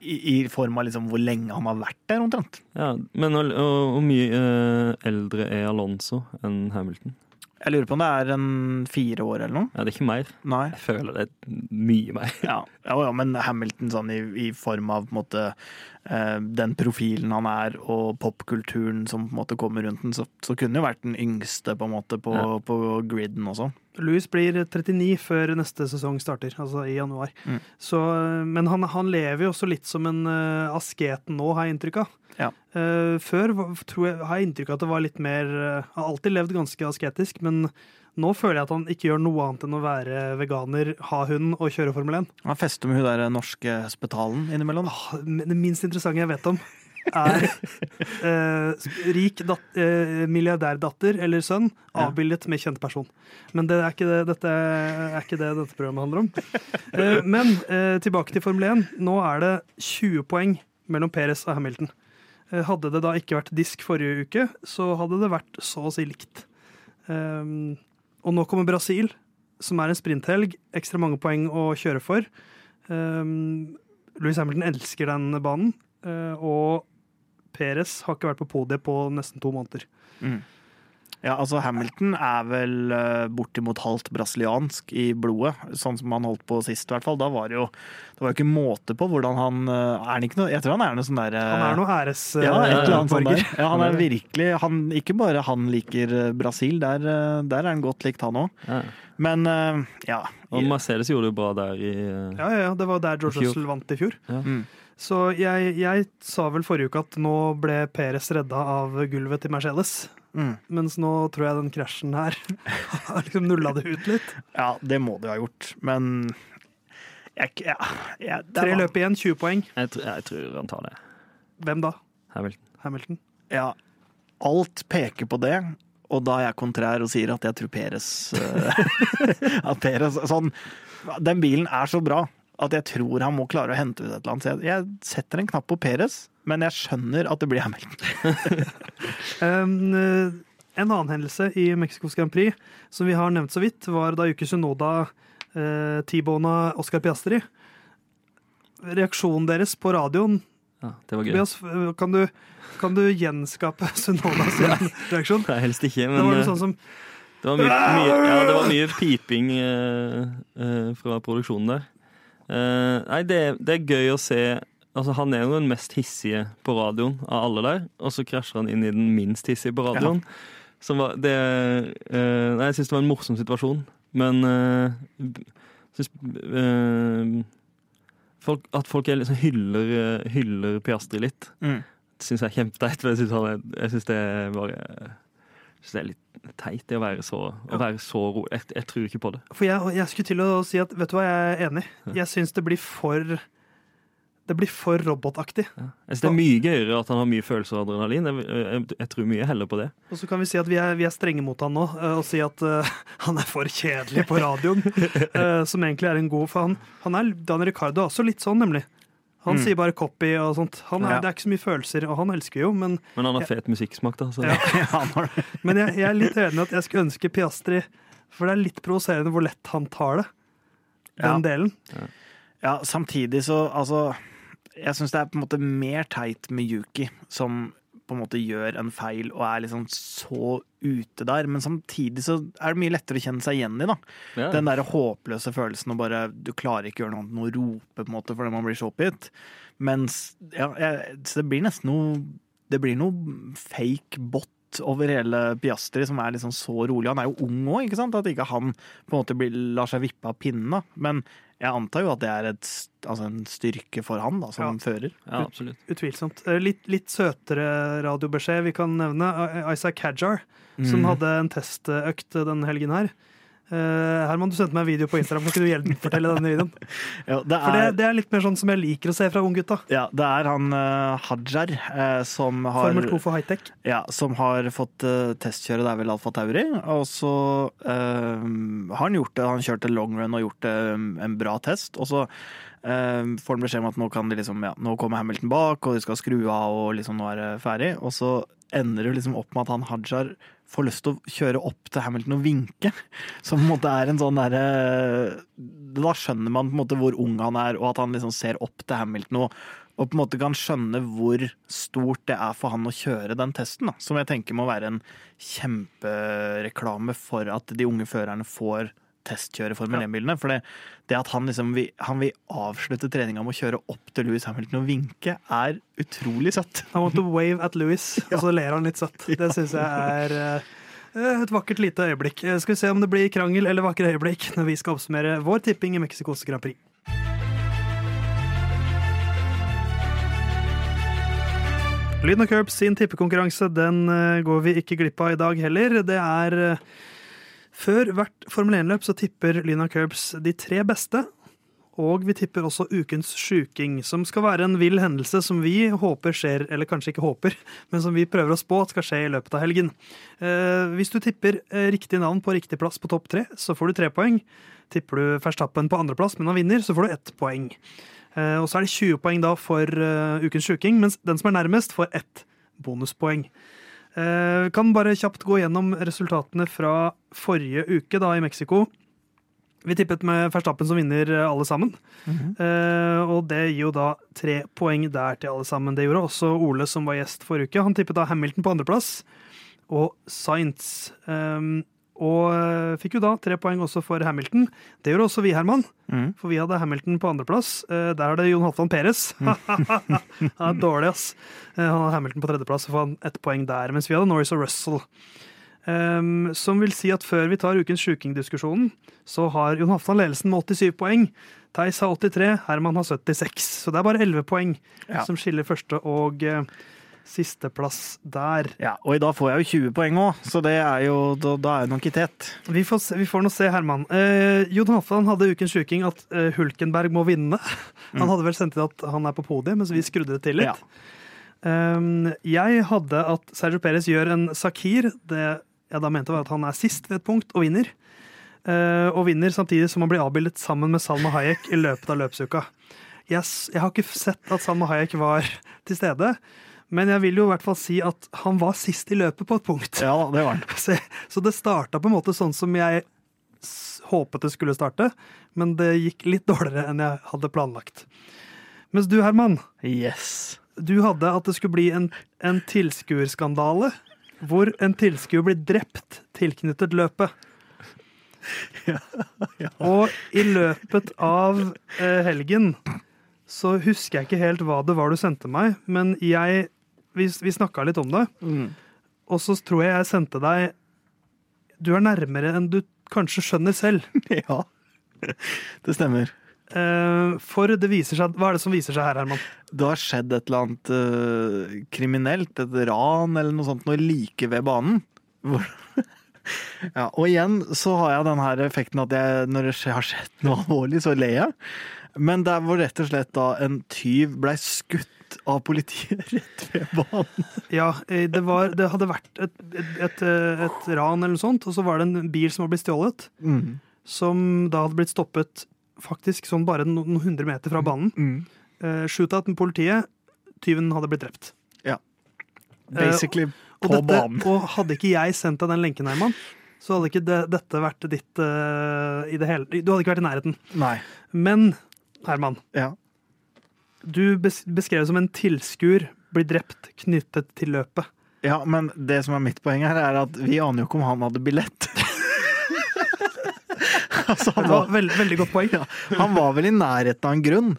i, i form av liksom hvor lenge han har vært der, omtrent. Ja, men hvor mye eh, eldre er Alonso enn Hamilton? Jeg lurer på om det er en fire år eller noe? Ja, det er ikke mer. Nei. Jeg føler det er mye mer. Ja, ja, ja men Hamilton sånn i, i form av på en måte eh, den profilen han er, og popkulturen som på en måte kommer rundt den, så, så kunne jo vært den yngste på en måte på, Ja. på griden også. Louis blir 39 før neste sesong starter, altså i januar. Mm. Så, men han, han lever jo også litt som en uh, asket nå, har jeg inntrykk av. Ja. Uh, før tror jeg, har jeg inntrykk av at det var litt mer uh, har alltid levd ganske asketisk, men nå føler jeg at han ikke gjør noe annet enn å være veganer, ha hund og kjøre Formel 1. Han fester med hun der norske spetalen innimellom. Ah, Det minst interessante jeg vet om, er eh, rik dat eh, milliardærdatter eller sønn avbildet med kjent person. Men det er ikke det dette, er ikke det dette programmet handler om. *laughs* Eh, men eh, tilbake til Formel 1. Nå er det 20 poeng mellom Perez og Hamilton. Eh, hadde det da ikke vært disk forrige uke, så hadde det vært så å si likt. Um, og nå kommer Brasil, som er en sprinthelg. Ekstra mange poeng å kjøre for. Um, Louis Hamilton elsker den banen, eh, og Perez har ikke vært på podiet på nesten to måneder. Mm. Ja, altså Hamilton er vel uh, bortimot halvt brasiliansk i blodet, sånn som han holdt på sist i hvert fall. Da var det jo det var jo ikke måte på hvordan han uh, Er han ikke noe Jeg tror han er noe sånn der uh, Han er noe æres... ja, et eh, eller annet sånt der. Ja, han er virkelig han, Ikke bare han liker Brasil, der, der er han godt likt, han òg. Ja. Men ja. Og Mercedes gjorde det jo bra der i uh, Ja, ja, ja, det var der George Russell vant i fjor. Ja. Mm. Så jeg, jeg sa vel forrige uke at nå ble Peres redda av gulvet til Mercedes. Mm. Mens nå tror jeg den krasjen her *laughs* har liksom nulla det ut litt. Ja, det må du ha gjort, men jeg, ja, jeg, det Tre var- løp igjen, 20 poeng. jeg, jeg tror han tar det. Hvem da? Hamilton. Hamilton? Ja, alt peker på det. Og da er jeg kontrær og sier at jeg tror Peres eh, *laughs* At Peres sånn Den bilen er så bra at jeg tror han må klare å hente ut et eller annet. Så jeg, jeg setter en knapp på Peres, men jeg skjønner at det blir Hamilton. *laughs* Um, eh, en annen hendelse i Mexicos Grand Prix som vi har nevnt så vidt, var da Yuki Sunoda uh, T-bona Oscar Piastri. Reaksjonen deres på radioen Ja, det var gøy. Tobias, eh, kan du, kan du gjenskape *laughs* Sunodas reaksjon? Nei, helst ikke, Det var uh, sånn som det var mye, mye, ja, det var mye piping uh, uh, fra produksjonen der. Uh, nei, det, det er gøy å se Altså, Han er jo den mest hissige på radioen av alle der, og så krasjer han inn i den minst hissige på radioen. Som var, det, uh, nei, jeg syns det var en morsom situasjon, men uh, synes, folk, At folk er liksom hyller, hyller Piastri litt, Mm. syns jeg er kjempeteit. Jeg syns det bare synes det er litt teit det å være så, å være så rolig. Jeg, jeg tror ikke på det. For jeg, jeg skulle til å si at vet du hva, jeg er enig. Jeg syns det blir for Det blir for robotaktig. Ja. Jeg synes Det er mye gøyere at han har mye følelser og adrenalin. Jeg, jeg, jeg tror mye heller på det. Og så kan vi si at vi er, vi er strenge mot han nå, eh, og si at uh, *laughs* han er for kjedelig på radioen. uh, *laughs* som egentlig er en god For han, han er, Dan Ricardo er også litt sånn, nemlig. Han Mm. sier bare 'copy' og sånt. Han er, Ja. Det er ikke så mye følelser, og han elsker jo, men, Men han har fet musikksmak, da. Så. Ja. *laughs* Han har det. *laughs* men jeg, jeg er litt enig i at jeg skulle ønske Piastri For det er litt provoserende hvor lett han tar det. Den Ja. delen. Ja, samtidig så Altså, jeg syns det er på en måte mer teit med Yuki, som på en måte gjør en feil og er liksom så ute der. Men samtidig så er det mye lettere å kjenne seg igjen i, da. Ja. Den der håpløse følelsen og bare Du klarer ikke å gjøre noe annet enn å rope på en måte fordi man blir så oppgitt. Mens ja, jeg, så det blir nesten noe Det blir noe fake bot over hele Piastri, som er liksom så rolig. Han er jo ung òg, ikke sant? At ikke han på en måte blir, lar seg vippe av pinnen. da. Men jeg antar jo at det er et, altså en styrke for han da, som fører. ja, absolutt. Utvilsomt. Eh, Litt, litt søtere radiobeskjed vi kan nevne. Isaac Hajar, som Mm. hadde en testøkt denne helgen her. Eh, Herman, du sendte meg en video på Instagram. Kan ikke du gjenfortelle denne videoen? *laughs* jo, det For det, er, det er litt mer sånn som jeg liker å se fra unggutta. ja, det er han uh, Hajar uh, som har Formel 2 for high-tech. Ja, som har fått uh, testkjøre, det er vel Alfa Tauri. Og så har han gjort det, han kjørte long run og gjort um, en bra test. Og så får han beskjed om at nå, kan de liksom, ja, nå kommer Hamilton bak, og de skal skru av, og liksom nå er det ferdig. Og så ender det liksom opp med at han Hajar får lyst til å kjøre opp til Hamilton og vinke. Som på en måte er en sånn derre Da skjønner man på en måte hvor ung han er, og at han liksom ser opp til Hamilton. og og på en måte kan skjønne hvor stort det er for han å kjøre den testen. Da. Som jeg tenker må være en kjempereklame for at de unge førerne får testkjøre Formel 1-bilene. For det, det at han liksom han vil avslutte treninga med å kjøre opp til Louis Hamilton og vinke, er utrolig søtt. I want to wave at Louis, og så ler han litt søtt. Det syns jeg er eh, et vakkert lite øyeblikk. Eh, Skal vi se om det blir krangel eller vakre øyeblikk når vi skal oppsummere vår tipping i Mexicos Grand Prix. Lyden og Curbs sin tippekonkurranse den eh, går vi ikke glipp av i dag heller. Det er Før hvert Formel 1-løp så tipper Lina Curbs de tre beste. Og vi tipper også ukens sjuking, som skal være en vill hendelse som vi håper skjer, eller kanskje ikke håper, men som vi prøver å spå at skal skje i løpet av helgen. Eh, hvis du tipper eh, riktig navn på riktig plass på topp tre, så får du tre poeng. Tipper du Verstappen på andreplass, men han vinner, så får du ett poeng. Eh, og så er det 20 poeng da for uh, ukens sjuking, mens den som er nærmest, får ett bonuspoeng. Eh, kan bare kjapt gå gjennom resultatene fra forrige uke da i Mexico. Vi tippet med Verstappen som vinner eh, alle sammen. Eh, og det gir jo da tre poeng der til alle sammen. Det gjorde også Ole som var gjest forrige uke. Han tippet da Hamilton på andreplass og. Um, og eh, fikk jo da tre poeng også for Hamilton. Det gjorde også vi, Herman. Mm. For vi hadde Hamilton på andreplass. Eh, der er det Jon Halvdan Peres. *laughs* han er dårlig, ass. Eh, han har Hamilton på tredjeplass og får han ett poeng der. Mens vi hadde Norris og Russell. Um, som vil si at før vi tar ukens sjukingdiskusjonen, så har Jon Halvdan ledelsen med 87 poeng. Theis har 83, Herman har 76. Så det er bare 11 poeng Ja. som skiller første og sisteplass der. Ja, og i dag får jeg jo 20 poeng òg, så det er jo, da, da er jeg nok i tet. Vi får, se, vi får nå se, Herman. Eh, Jon Halvdan hadde ukens sjuking at eh, Hulkenberg må vinne. *laughs* Han hadde vel sendt inn at han er på podiet, mens vi skrudde det til litt. Ja. Um, jeg hadde at Sergio Perez gjør en Sakir. Det jeg da mente var at han er sist ved et punkt og vinner. Uh, og vinner samtidig som han blir avbildet sammen med Salma Hayek i løpet av løpsuka. Jeg, jeg har ikke sett at Salma Hayek var *laughs* til stede, men jeg vil jo i hvert fall si at han var sist i løpet på et punkt. Ja, det var han. *laughs* Så, så det starta på en måte sånn som jeg håpet det skulle starte, men det gikk litt dårligere enn jeg hadde planlagt. Mens du, Herman, Yes. du hadde at det skulle bli en, en tilskuerskandale. Hvor en tilskuer blir drept tilknyttet løpet. *laughs* Og i løpet av eh, helgen så husker jeg ikke helt hva det var du sendte meg, men jeg Vi, vi snakka litt om det, Mm. og så tror jeg jeg sendte deg Du er nærmere enn du kanskje skjønner selv. *laughs* Ja, det stemmer. Eh, for det viser seg Hva er det som viser seg her, Herman? Det har skjedd et eller annet uh, kriminelt, et ran eller noe sånt, noe like ved banen. Hvor... *laughs* ja, og igjen så har jeg den her effekten at jeg, når det har skjedd noe alvorlig, så ler jeg. Men der hvor rett og slett da en tyv blei skutt av politiet *laughs* rett ved banen. Ja, eh, det, var, det hadde vært et, et, et, eh, et ran eller noe sånt, og så var det en bil som hadde blitt stjålet. Mm. Som da hadde blitt stoppet faktisk sånn bare noen hundre meter fra banen. Mm. Eh, Shootout med politiet. Tyven hadde blitt drept. Ja. Basically Og, på dette, banen. og hadde ikke jeg sendt deg den lenken, Herman, så hadde ikke det, dette vært ditt uh, i det hele Du hadde ikke vært i nærheten. Nei. Men, Herman, Ja. Du bes beskrev det som en tilskuer blir drept knyttet til løpet. ja, men det som er mitt poeng her, er at vi aner jo ikke om han hadde billett. *laughs* altså, han var var veld, veldig godt poeng. Ja, han var vel i nærheten av en grunn.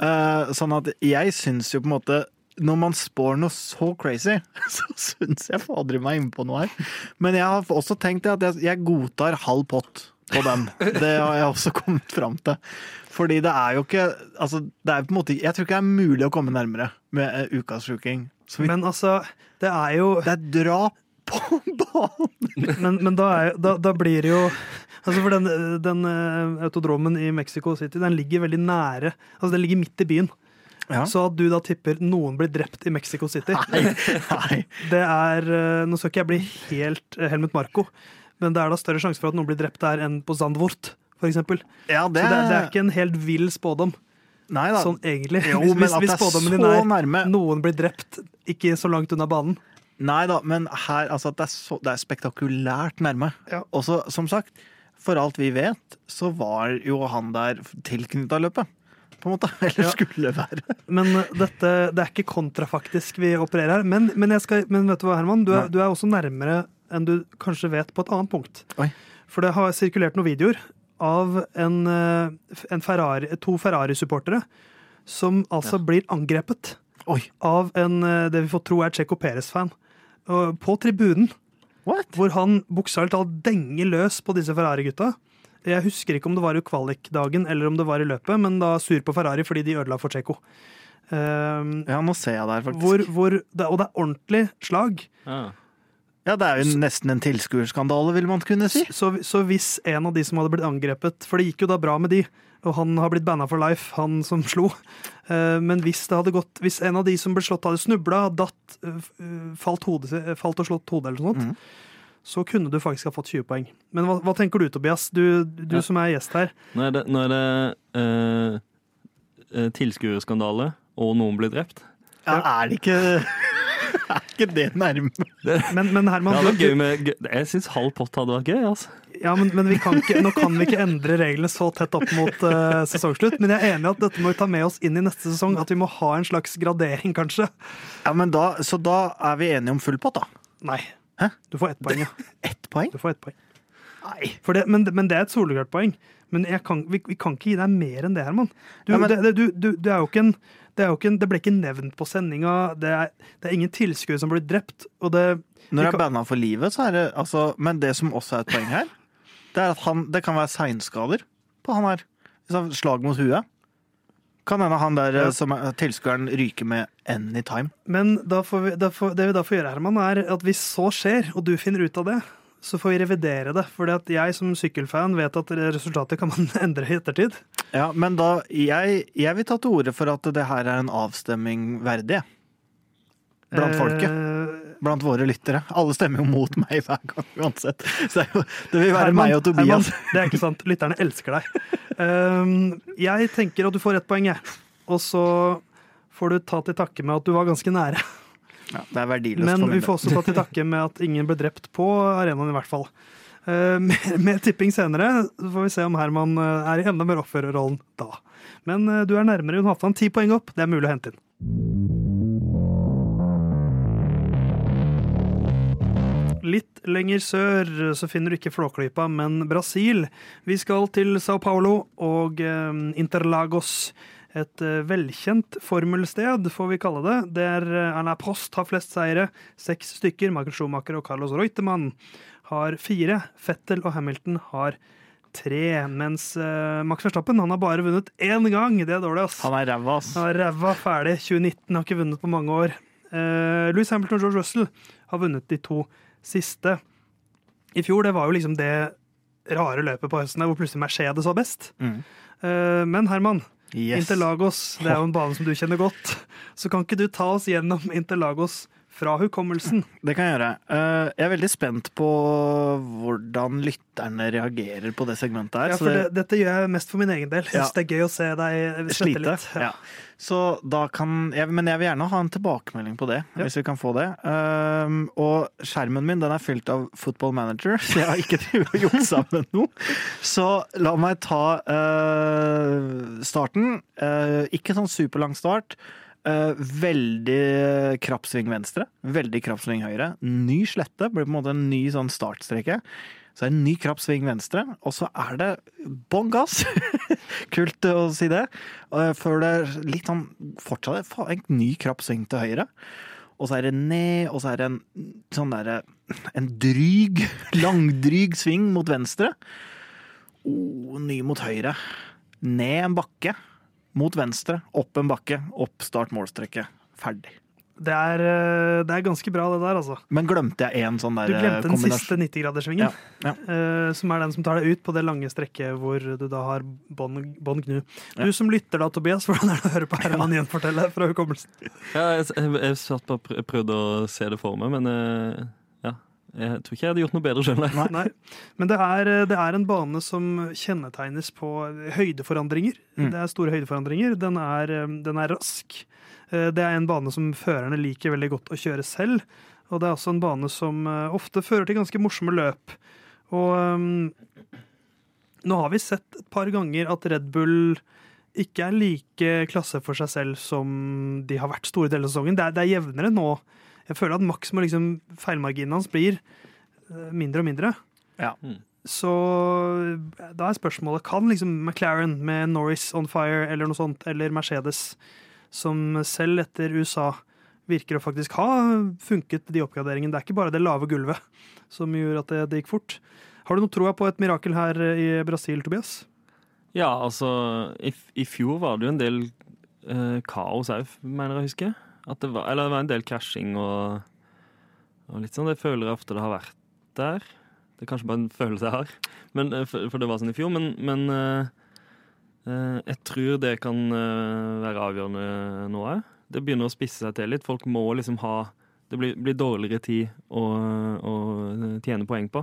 Uh, sånn at jeg syns jo på en måte Når man spår noe så crazy, *laughs* så syns jeg fader meg innpå noe her. Men jeg har også tenkt at jeg, jeg godtar halv pott på den. Det har jeg også kommet fram til. Fordi det er jo ikke Altså, det er på en måte Jeg tror ikke det er mulig å komme nærmere med eh, ukas sjuking. Men altså, det er jo det er drap på *laughs* banen! Men, men da, er, da, da blir det jo Altså for den, den eh, autodromen i Mexico City den ligger veldig nære Altså den ligger midt i byen. Ja. Så at du da tipper noen blir drept i Mexico City, Nei, nei. *laughs* det er eh, Nå skal ikke jeg bli helt Helmut Marko, men det er da større sjanse for at noen blir drept der enn på Zandvoort, for eksempel. det... Så det, det er ikke en helt vill spådom, Nei da. sånn egentlig. Jo, hvis, at hvis det spådommen din er nærme. noen blir drept, ikke så langt unna banen. Nei da, men her, altså, det, er så, det er spektakulært nærme. Ja. Og så, som sagt, for alt vi vet, så var jo han der tilknytta løpet. På en måte. *laughs* Eller Ja. skulle være. Men dette, det er ikke kontrafaktisk vi opererer her. Men, men, jeg skal, men vet du hva, Herman? Du er, du er også nærmere enn du kanskje vet på et annet punkt. Oi. For det har sirkulert noen videoer av en, uh, en Ferrari, to Ferrari-supportere som altså blir angrepet Oi, av en uh, det vi får tro er Checo Perez-fan. På tribunen, what? hvor han bokstavelig talt denger løs på disse Ferrari-gutta. Jeg husker ikke om det var i kvalikdagen eller om det var i løpet, men da sur på Ferrari fordi de ødela for Checo. Um, Ja, nå ser jeg der, faktisk. hvor, hvor det, og det er ordentlig slag. Ja. Ja, det er jo nesten en tilskuerskandale, vil man kunne si. Så, så hvis en av de som hadde blitt angrepet For det gikk jo da bra med de, og han har blitt banna for life, han som slo. Eh, Men hvis det hadde gått Hvis en av de som ble slått, hadde snubla, datt, eh, eh, falt, hodet, falt og slått hodet eller noe sånt, mm så kunne du faktisk ha fått 20 poeng. Men hva, hva tenker du, Tobias? Du, du Ja. som er gjest her. Nå er det, nå er det eh, eh, tilskuerskandale, og noen blir drept. Ja, er det ikke *laughs* Er ikke det nærme? Men, men Herman, ja, det gøy med, jeg syns halv pott hadde vært gøy. altså. ja, men, men vi kan ikke, nå kan vi ikke endre reglene så tett opp mot uh, sesongslutt. Men jeg er enig i at dette må vi ta med oss inn i neste sesong. At vi må ha en slags gradering, kanskje. Ja, men da, Så da er vi enige om full pott, da? Nei. Hæ? Du får ett poeng, ja. *laughs* Ett poeng? Du får ett poeng. Nei. For det, men, men det er et soleklart poeng. Men jeg kan, vi, vi kan ikke gi deg mer enn det, Herman. Du, Ja, men- det, du, du, du, er jo ikke en det, ikke det ble ikke nevnt på sendinga. Det det er ingen tilskuere som blir drept. Det, Når det er banna for livet, så er det altså Men det som også er et poeng her, *laughs* det er at han, det kan være seinskader på han her. Slag mot huet. Kan hende han der eh, som er tilskueren ryker med anytime. men vi, får, det vi da får gjøre, Herman, er at hvis så skjer, og du finner ut av det, så får vi revidere det. For jeg som sykkelfan vet at resultatet kan man *laughs* endre i ettertid. Ja, men da Jeg, jeg vil ta til orde for at det her er en avstemming verdig. Blant folket. Eh, Blant våre lyttere. Alle stemmer jo mot meg hver gang uansett. Så det vil være Herman, meg og Tobias. Herman, det er ikke sant. Lytterne elsker deg. Um, jeg tenker at du får ett poeng, jeg. Og så får du ta til takke med at du var ganske nære. Ja, det er verdiløst Men for vi får også ta til takke med at ingen ble drept på arenaen, i hvert fall. *laughs* Uh, mer, mer tipping senere, så får vi se om Herman uh, er i enda mer offerrollen da. Men uh, du er nærmere Jon Halvdan. Ti poeng opp, det er mulig å hente inn. Litt lenger sør så finner du ikke Flåklypa, men Brasil. Vi skal til Sao Paulo og eh, Interlagos. Et eh, velkjent formelsted, får vi kalle det. Der Erna Alain Prost har flest seire, seks stykker. Michael Schumacher og Carlos Reutemann har fire. Fettel og Hamilton har tre. Mens eh, Max Verstappen han har bare vunnet én gang. Det er dårlig, ass. Han er ræva, ass. Han er ræva ferdig. 2019 har ikke vunnet på mange år. Uh, Louis Hamilton og George Russell har vunnet de to siste. I fjor det var jo liksom det rare løpet på høsten hvor plutselig Mercedes var best. Mm. Uh, men Herman, Yes. Interlagos det er jo en bane som du kjenner godt. Så kan ikke du ta oss gjennom Interlagos fra hukommelsen? Det kan jeg gjøre. Eh, Jeg er veldig spent på hvordan lytterne reagerer på det segmentet her. Ja, så for det, dette gjør jeg mest for min egen del. Ja. det er gøy å se deg slite. litt. Ja. Så da kan jeg, Men jeg vil gjerne ha en tilbakemelding på det, Ja. hvis vi kan få det. Um, og skjermen min den er fylt av Football Manager, så jeg har ikke *laughs* juksa med noe. Så la meg ta eh, starten. Eh, ikke sånn superlang start. Eh, veldig krapp sving venstre, veldig krapp sving høyre. Ny slette, blir på en måte en ny sånn startstreke. Så er det en ny krapp sving venstre, og så er det bånn gass. *laughs* Kult å si det. Eh, Før det litt sånn fortsatt en ny krapp sving til høyre. Og så er det ned, og så er det en sånn derre En dryg, *laughs* langdryg sving mot venstre. Oh, ny mot høyre. Ned en bakke. Mot venstre. Opp en bakke. Opp start målstreket. Ferdig. Det er, eh, det er ganske bra, det der, altså. Men glemte jeg en sånn der Du glemte den siste 90-graderssvingen, Ja, eh, som er den som tar deg ut på det lange strekket hvor du da har bånd gnu. Ja. Du som lytter da, Tobias, *laughs* hvordan er det å høre på Herman gjenfortelle fra hukommelsen? Ja, jeg, jeg, jeg satt bare prøvde å se det for meg, men ja. Jeg tror ikke jeg hadde gjort noe bedre sjøl, nei. Nei. Men det er, det er en bane som kjennetegnes på høydeforandringer. Mm. Det er store høydeforandringer. Den er, den er rask. Eh, Det er en bane som førerne liker veldig godt å kjøre selv. Og det er også en bane som eh, ofte fører til ganske morsomme løp. Og um, nå har vi sett et par ganger at Red Bull ikke er like klasse for seg selv som de har vært store deler av sesongen. Det er, det er jevnere nå. Jeg føler at maks må liksom, feilmarginen hans blir eh, mindre og mindre. Ja. Så da er spørsmålet kan liksom McLaren med Norris on fire eller noe sånt, eller Mercedes, som selv etter USA virker å faktisk ha funket, de oppgraderingene. Det er ikke bare det lave gulvet som gjør at det, det gikk fort. Har du noe troa på et mirakel her i Brasil, Tobias? Ja, altså i, f- I fjor var det jo en del eh, kaos òg, mener jeg å huske. At det var, eller det var en del krasjing og, og litt sånn. Det føler jeg ofte det har vært der. Det er kanskje bare en følelse jeg har, men, eh, for, det var sånn i fjor. Men, men uh, jeg tror det kan være avgjørende nå òg. Det begynner å spisse seg til litt. Folk må liksom ha Det blir, blir dårligere tid å, å tjene poeng på.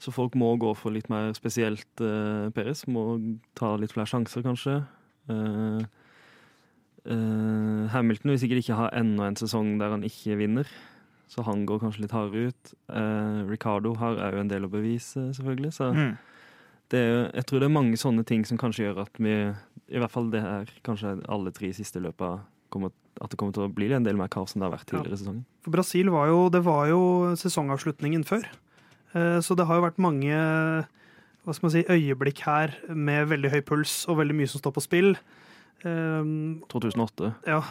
Så folk må gå for litt mer spesielt uh, Peres. Må ta litt flere sjanser, kanskje. Eh, eh, Hamilton vil sikkert ikke ha enda en sesong der han ikke vinner. Så han går kanskje litt hardere ut. Uh, Ricardo har òg en del å bevise, selvfølgelig. Så Mm. det er, jeg tror det er mange sånne ting som kanskje gjør at vi I hvert fall det her, kanskje alle tre siste løpa kommer, at det kommer til å bli en del mer kaos enn det har vært tidligere i sesongen. For Brasil var jo, det var jo sesongavslutningen før. Eh, Så det har jo vært mange hva skal man si, øyeblikk her med veldig høy puls og veldig mye som står på spill. Eh, 2008. Ja.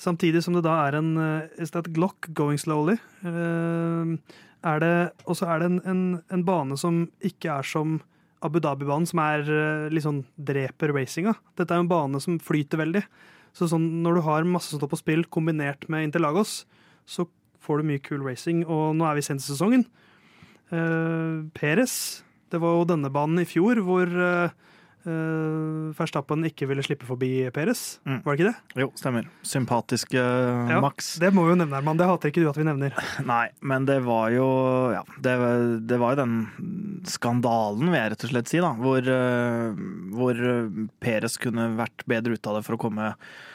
Samtidig som det da er en eh, Is that Glock going slowly? Eh, er det, og så er det en, en, en bane som ikke er som Abu Dhabi-banen, som er eh, litt sånn dreper racinga. Dette er en bane som flyter veldig. Så sånn, når du har masse som står på spill, kombinert med Interlagos, så får du mye cool racing. Og nå er vi sent i sesongen. Uh, Peres, det var jo denne banen i fjor hvor uh, Verstappen ikke ville slippe forbi Peres. Mm. Var det ikke det? Jo, stemmer. Sympatiske Max. Det må vi jo nevne, Herman. Det hater ikke du at vi nevner. *laughs* Nei, men det var jo Ja, det, det var jo den skandalen, vil jeg rett og slett si, da. Hvor, eh, hvor Peres kunne vært bedre ut av det for å komme eh,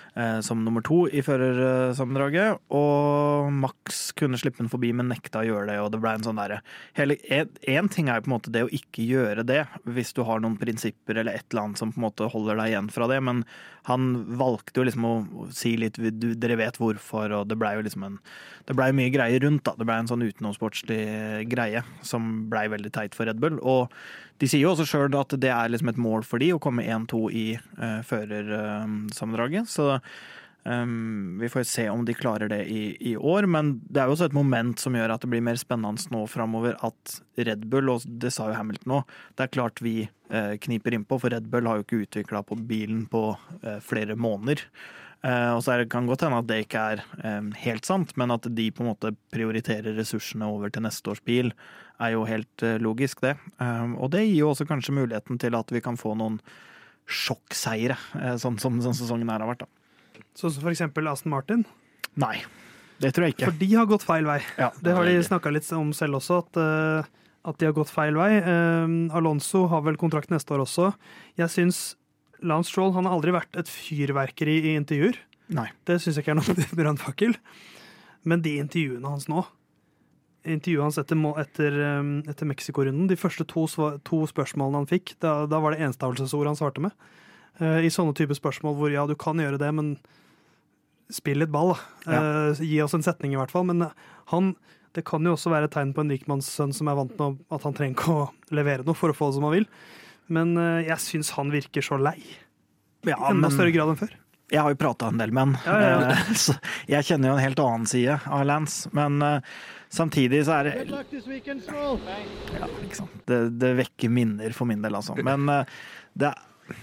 som nummer to i førersammendraget. Og Max kunne slippe den forbi, men nekta å gjøre det. Og det ble en sånn derre Én ting er jo på en måte det å ikke gjøre det, hvis du har noen prinsipper eller et eller annet som på en måte holder deg igjen fra det, men han valgte jo liksom å si litt du, Dere vet hvorfor, og det blei jo liksom en Det blei mye greier rundt, da. Det blei en sånn utenomsportslig greie som blei veldig teit for Red Bull. Og de sier jo også sjøl at det er liksom et mål for de å komme 1-2 i uh, førersammendraget. så um, vi får se om de klarer det i, i, år, men det er jo også et moment som gjør at det blir mer spennende nå framover at Red Bull, og det sa jo Hamilton òg, det er klart vi uh, kniper innpå, for Red Bull har jo ikke utvikla på bilen på uh, flere måneder. Uh, og så det, kan godt hende at det ikke er helt sant, men at de på en måte prioriterer ressursene over til neste års bil, er jo helt uh, logisk, det. Og det gir jo også kanskje muligheten til at vi kan få noen sjokkseire, uh, sånn som sånn sesongen her har vært. da. Sånn som for eksempel Aston Martin. Nei, det tror jeg ikke. For de har gått feil vei. Ja, Det har de snakka litt om selv også, at, at de har gått feil vei. Alonso har vel kontrakt neste år også. Jeg syns Lance Stroll han har aldri vært et fyrverkeri i intervjuer. Nei. Det syns jeg ikke er noe *laughs* brannfakkel. Men de intervjuene hans nå Intervjuet hans etter, etter, um, etter Mexico-runden, de første to, to spørsmålene han fikk, da, da var det enstavelsesord han svarte med. Uh, I sånne type spørsmål hvor ja, du kan gjøre det, men spill litt ball, da. Uh, gi oss en setning, i hvert fall. Men uh, han Det kan jo også være et tegn på en rikmannssønn som er vant med at han trenger ikke å levere noe for å få det som han vil. Men uh, jeg syns han virker så lei. Ja, enda men større grad enn før. jeg har jo prata en del med han, Ja, ja, ja. eh, *laughs* så jeg kjenner jo en helt annen side av Lance. Men eh, samtidig så er det. Ja, ikke sant. Det, det vekker minner for min del, altså. Men eh, det,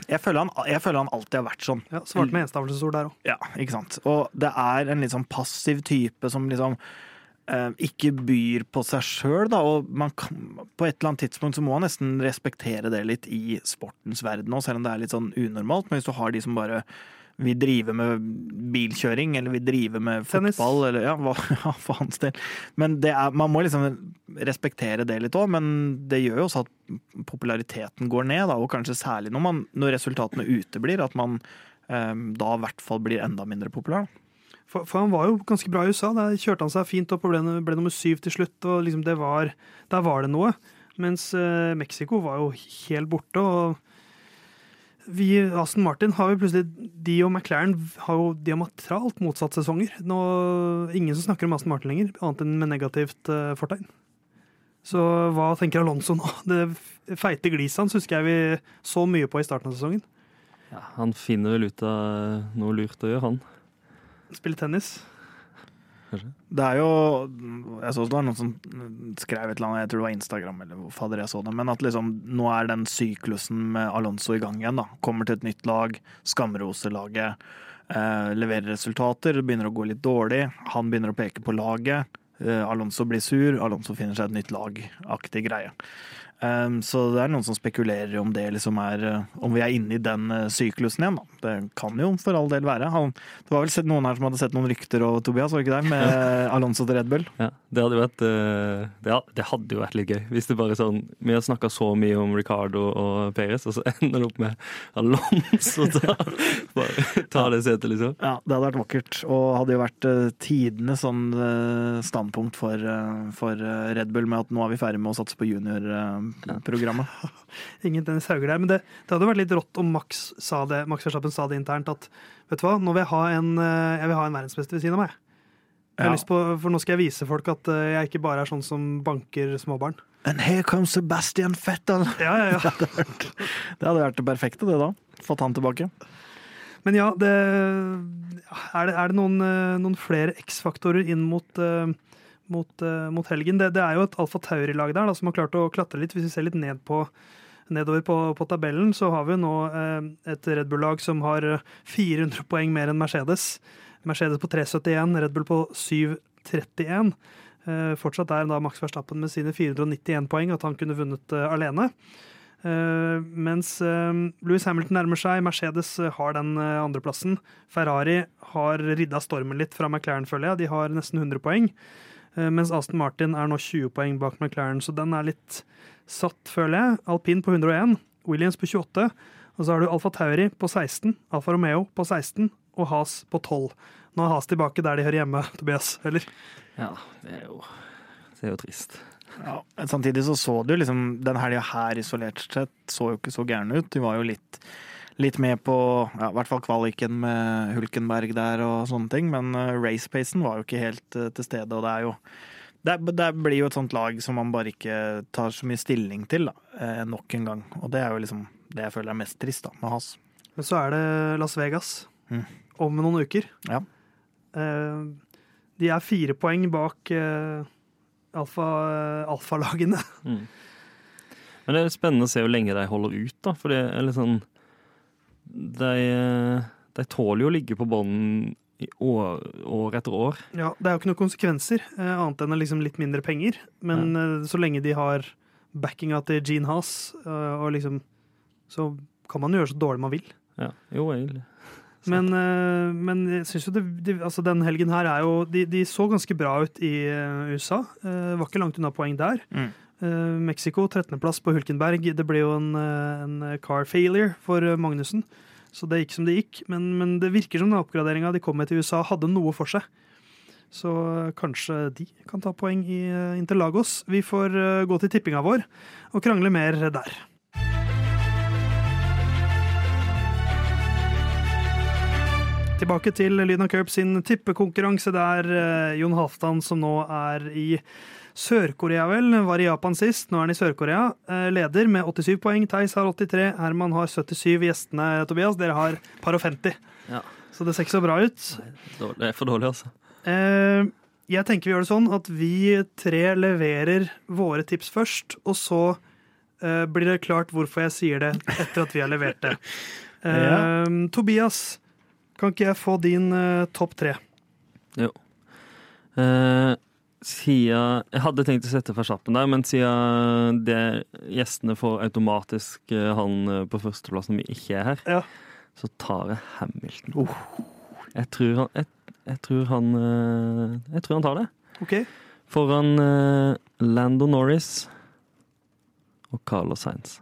jeg, føler han, jeg føler han alltid har vært sånn. Ja, Svarte med enstavelsesord der òg. Ja, ikke sant. Og det er en litt sånn passiv type som liksom eh, ikke byr på seg sjøl, da. Og man kan, på et eller annet tidspunkt så må man nesten respektere det litt i sportens verden òg, selv om det er litt sånn unormalt. Men hvis du har de som bare vil drive med bilkjøring, eller vil drive med Tennis. fotball, eller ja, hva, *laughs* ja for hans del. Men det er, man må liksom respektere det litt òg, men det gjør jo også at populariteten går ned, da, og kanskje særlig når, man, når resultatene uteblir, at man eh, da i hvert fall blir enda mindre populær. da. For, for han var jo ganske bra i USA. Der kjørte han seg fint opp og ble, ble nummer syv til slutt. og liksom det var, Der var det noe. Mens eh, Mexico var jo helt borte. og vi, Aston Martin har jo plutselig De og McLaren har jo diametralt motsatt sesonger. Nå, ingen som snakker om Aston Martin lenger, annet enn med negativt eh, fortegn. Så hva tenker Alonso nå? *laughs* Det feite gliset hans husker jeg vi så mye på i starten av sesongen. Ja, han finner vel ut av noe lurt å gjøre, han. Spille tennis. Det er jo Jeg så det var noen som skrev et eller annet, jeg tror det var Instagram, eller hvor fader jeg så det, men at liksom nå er den syklusen med Alonso i gang igjen. da Kommer til et nytt lag, skamroser laget. eh, leverer resultater, begynner å gå litt dårlig. Han begynner å peke på laget. Eh, Alonso blir sur, Alonso finner seg et nytt lag-aktig greie. Um, så det er noen som spekulerer om det liksom er uh, Om vi er inne i den uh, syklusen igjen, da. Det kan jo for all del være. Han, det var vel sett noen her som hadde sett noen rykter og Tobias, var det ikke det? Med *laughs* Alonso til Red Bull. Ja, det hadde, vært, uh, det, det hadde jo vært litt gøy. Hvis det bare sånn Vi har snakka så mye om Ricardo og Perez, og så *laughs* ender det opp med Alonso ta, *laughs* bare, ta det setet, liksom. Ja, det hadde vært vakkert. Og hadde jo vært tidenes sånn standpunkt for, for Red Bull med at nå er vi ferdig med å satse på junior programmet. Ingen Dennis Hauger der. Men det, det, hadde vært litt rått om Max sa det, Max Verstappen sa det internt at vet du hva, nå vil jeg ha en, eh, jeg ha en verdensmester ved siden av meg. Jeg har ja. lyst på, for nå skal jeg vise folk at eh, jeg ikke bare er sånn som banker småbarn. And here comes Sebastian Fettel! Ja, ja, ja. det, hadde vært, det hadde vært det perfekte, det da. Fått han tilbake. Men ja, det, er, det, er det noen, eh, noen flere X-faktorer inn mot uh, mot, uh, mot helgen. Det, det, er jo et Alfa Tauri-lag der da, som har klart å klatre litt. Hvis vi ser litt ned på, nedover på, på tabellen, så har vi nå uh, et Red Bull-lag som har 400 poeng mer enn Mercedes. Mercedes på 371, Red Bull på 731. Uh, fortsatt er da Max Verstappen med sine 491 poeng, at han kunne vunnet alene. Uh, mens uh, Louis Hamilton nærmer seg. Mercedes uh, har den andreplassen. Ferrari har ridda stormen litt fra McLaren, føler jeg. De har nesten 100 poeng. Eh, mens Aston Martin er nå 20 poeng bak McLaren, så den er litt satt, føler jeg. Alpin på 101, Williams på 28, og så har du Alfa Tauri på 16, Alfa Romeo på 16 og Has på 12. Nå er Has tilbake der de hører hjemme, *laughs* Tobias, eller? Ja, det er jo, det er jo trist. Ja, samtidig så så du liksom Den helga her isolert sett så jo ikke så gæren ut. De var jo litt litt med på ja, i hvert fall kvaliken med Hulkenberg der og sånne ting, men uh, racepacen var jo ikke helt uh, til stede, og det er jo det, det, blir jo et sånt lag som man bare ikke tar så mye stilling til, da, eh, nok en gang. Og det er jo liksom det jeg føler er mest trist da, med Has. Men så er det Las Vegas mm. om noen uker. Ja. Eh, de er fire poeng bak eh, alfalagene. Alfa mm. Men det er spennende å se hvor lenge de holder ut, da. For det er litt sånn de, de tåler jo å ligge på bånden år, år, etter år. Ja, Det er jo ikke noen konsekvenser, eh, annet enn liksom litt mindre penger. Men ja. Eh, så lenge de har backinga til Gene Haas, eh, og liksom, så kan man jo gjøre så dårlig man vil. Ja, jo, egentlig. *laughs* Men, men, jeg syns jo det, de, altså den helgen her er jo de, de, så ganske bra ut i USA. Var ikke langt unna poeng der. Mm. Uh, Mexico, 13.-plass på Hulkenberg. Det ble jo en, eh, en, car failure for eh, Magnussen, så det gikk som det gikk. Men, men det virker som den oppgraderinga de kom med til USA, hadde noe for seg. Så kanskje de kan ta poeng i Interlagos. Vi får gå til tippinga vår og krangle mer der. Tilbake til Lyden av Curb sin tippekonkurranse. Det er Jon Halvdan som nå er i Sør-Korea, vel. Var i Japan sist, nå er han i Sør-Korea. Eh, leder med 87 poeng. Theis har 83. Herman har 77. Gjestene, Tobias, dere har par og 50. Ja. Så det ser ikke så bra ut. Det er for dårlig, altså. Eh, jeg tenker vi gjør det sånn at vi tre leverer våre tips først, og så eh, blir det klart hvorfor jeg sier det etter at vi har levert det. *laughs* ja. Tobias, kan ikke jeg få din topp tre? Jo. Uh, siden Jeg hadde tenkt å sette Verstappen der, men siden det, gjestene får automatisk eh, han eh, på førsteplass når vi ikke er her, ja. så tar jeg Hamilton. Oh. Jeg, tror han, jeg, jeg, tror han, eh, jeg, tror han tar det. Okay. Foran uh, Lando Norris og Carlos Sainz.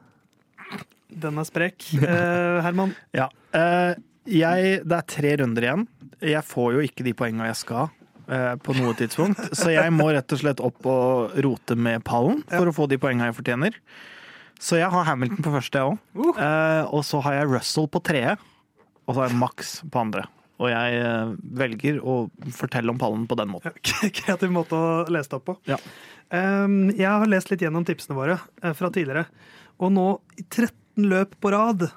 Den er sprek. Uh, *laughs* Herman? ja. Uh, jeg, det er tre runder igjen. Jeg får jo ikke de poengene jeg skal Eh, på noe tidspunkt. Så jeg må rett og slett opp og rote med pallen for ja. å få de poengene jeg fortjener. Så jeg har Hamilton på første, jeg òg. Uh. Uh, og så har jeg Russell på tredje. Og så har jeg Max på andre. Og jeg uh, velger å fortelle om pallen på den måten. *laughs* Kreativ måte å lese det opp på. Ja. Um, jeg har lest litt gjennom tipsene våre fra tidligere. Og nå, i 13 løp på rad,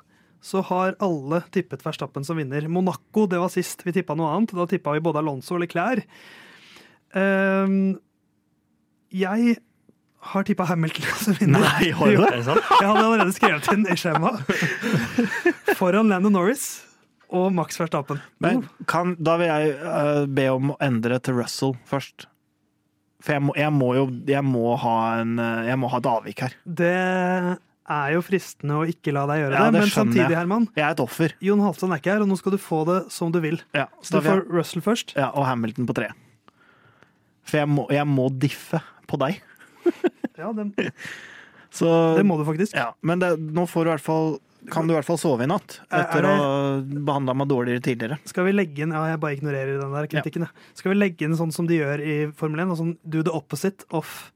så har alle tippet Verstappen som vinner. Monaco, det var sist vi tippa noe annet. Da tippa vi både Alonso og Leclerc. Um, jeg har tippa Hamilton *laughs* som vinner. Nei, har du det? *laughs* Jeg hadde allerede skrevet inn i skjemaet. *laughs* Foran Lando Norris og Max Verstappen. Men kan, da vil jeg uh, be om å endre til Russell først. For jeg må, jeg må jo jeg må ha, en, eh, jeg må ha et avvik her. Det er jo fristende å ikke la deg gjøre Ja, det, det men samtidig, jeg. Herman, Jeg er et offer. Jon Halvdan er ikke her, og nå skal du få det som du vil. Ja, Så du får Russell først. ja, og Hamilton på tre. For jeg må, jeg må diffe på deg. *laughs* Ja, det, *laughs* Så, det må du faktisk. ja, men det, nå får du i hvert fall kan du i hvert fall sove i natt, Er- er etter det- å ha behandla meg dårligere tidligere. Skal vi legge inn Ja, jeg bare ignorerer den der kritikken. Ja. Skal vi legge inn sånn som de gjør i Formel 1, og sånn do the opposite of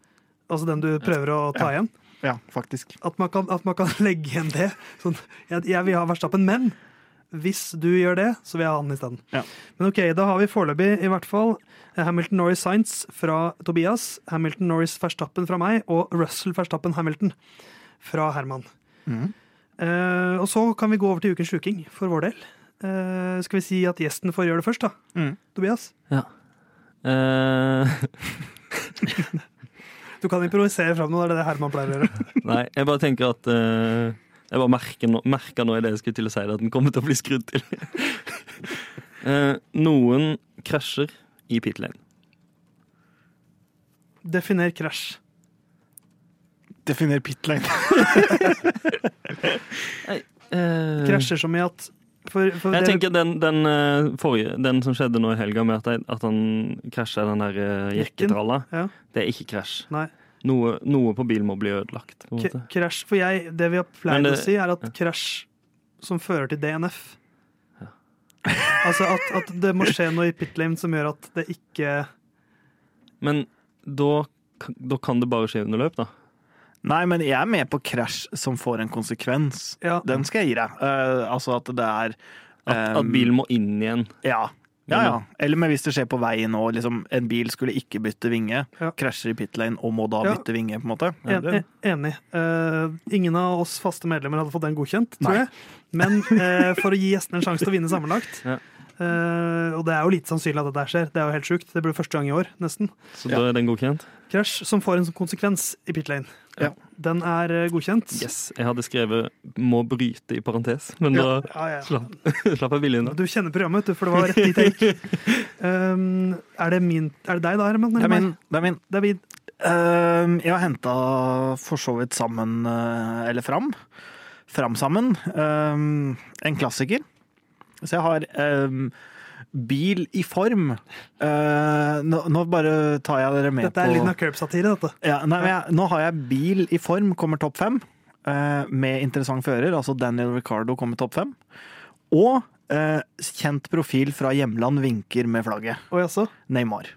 Altså den du prøver å ta igjen? Ja, faktisk. At man kan, at man kan *laughs* legge igjen det. Sånn, jeg, jeg vil ha Verstappen, men hvis du gjør det, så vil jeg ha han isteden. Ja. Men ok, da har vi foreløpig i hvert fall Hamilton Norris Science fra Tobias, Hamilton Norris Verstappen fra meg og Russell Verstappen Hamilton fra Herman. Mm. Eh, og så kan vi gå over til ukens sjuking for vår del. Eh, skal vi si at gjesten får gjøre det først, da? Mm. Tobias? Eh, *laughs* Du kan improvisere fram noe, det er det Herman pleier å gjøre. *laughs* nei, jeg bare tenker at uh, Jeg bare merker nå, merker nå i det jeg skulle til å si det, at den kommer til å bli skrudd til. uh, *laughs* noen krasjer i pit lane. Definer krasj. Definer pit lane. Eh, *laughs* Krasjer som i at for, for Jeg det- tenker den, den eh, forrige, den som skjedde nå i helga, med at, jeg, at han krasja den der uh, jekketralla, Ja. det er ikke krasj. Noe, noe på bilen må bli ødelagt. Krasj, for jeg, det vi har pleid det- å si, er at ja. krasj som fører til DNF *laughs* Altså at, at det må skje noe i pit lane som gjør at det ikke Men da, da kan det bare skje under løp, da. Nei, men jeg er med på krasj som får en konsekvens. Ja, Den skal jeg gi deg. Uh, altså at det er At, eh, at bilen må inn igjen. Ja. Ja, ja. Eller men hvis det skjer på veien og liksom, en bil skulle ikke bytte vinge, Ja. krasjer i pit lane og må da Ja. bytte vinge, på en måte. En, en- enig. Uh, ingen av oss faste medlemmer hadde fått den godkjent, tror Nei. jeg. Men uh, for å gi gjestene en sjanse til å vinne sammenlagt Ja. Uh, Og det er jo lite sannsynlig at dette skjer. Det er jo helt sjukt. Det blir første gang i år, nesten. Så da er den godkjent. Krasj som får en konsekvens i pit lane. Ja. Den er eh, godkjent. Yes. Jeg hadde skrevet 'må bryte' i parentes, men da Ja, ja. slapp, *laughs* slapp jeg billig unna. Du kjenner programmet, du, for det var rett i take. Um, er, det min, er det deg da, Herman? Det eller er min. Det er min. David. Eh, jeg har henta for så vidt sammen, eh, eller fram, fram sammen, eh, en klassiker. Så jeg har Bil i form. Uh, nå, nå bare tar jeg dere med på Dette er på lyden av curb-satire, dette. ja, nei, men jeg, Nå har jeg Bil i form, kommer topp fem. Uh, med interessant fører, altså Daniel Ricardo kommer topp fem. Og uh, kjent profil fra hjemland vinker med flagget. Og jaså? Neymar.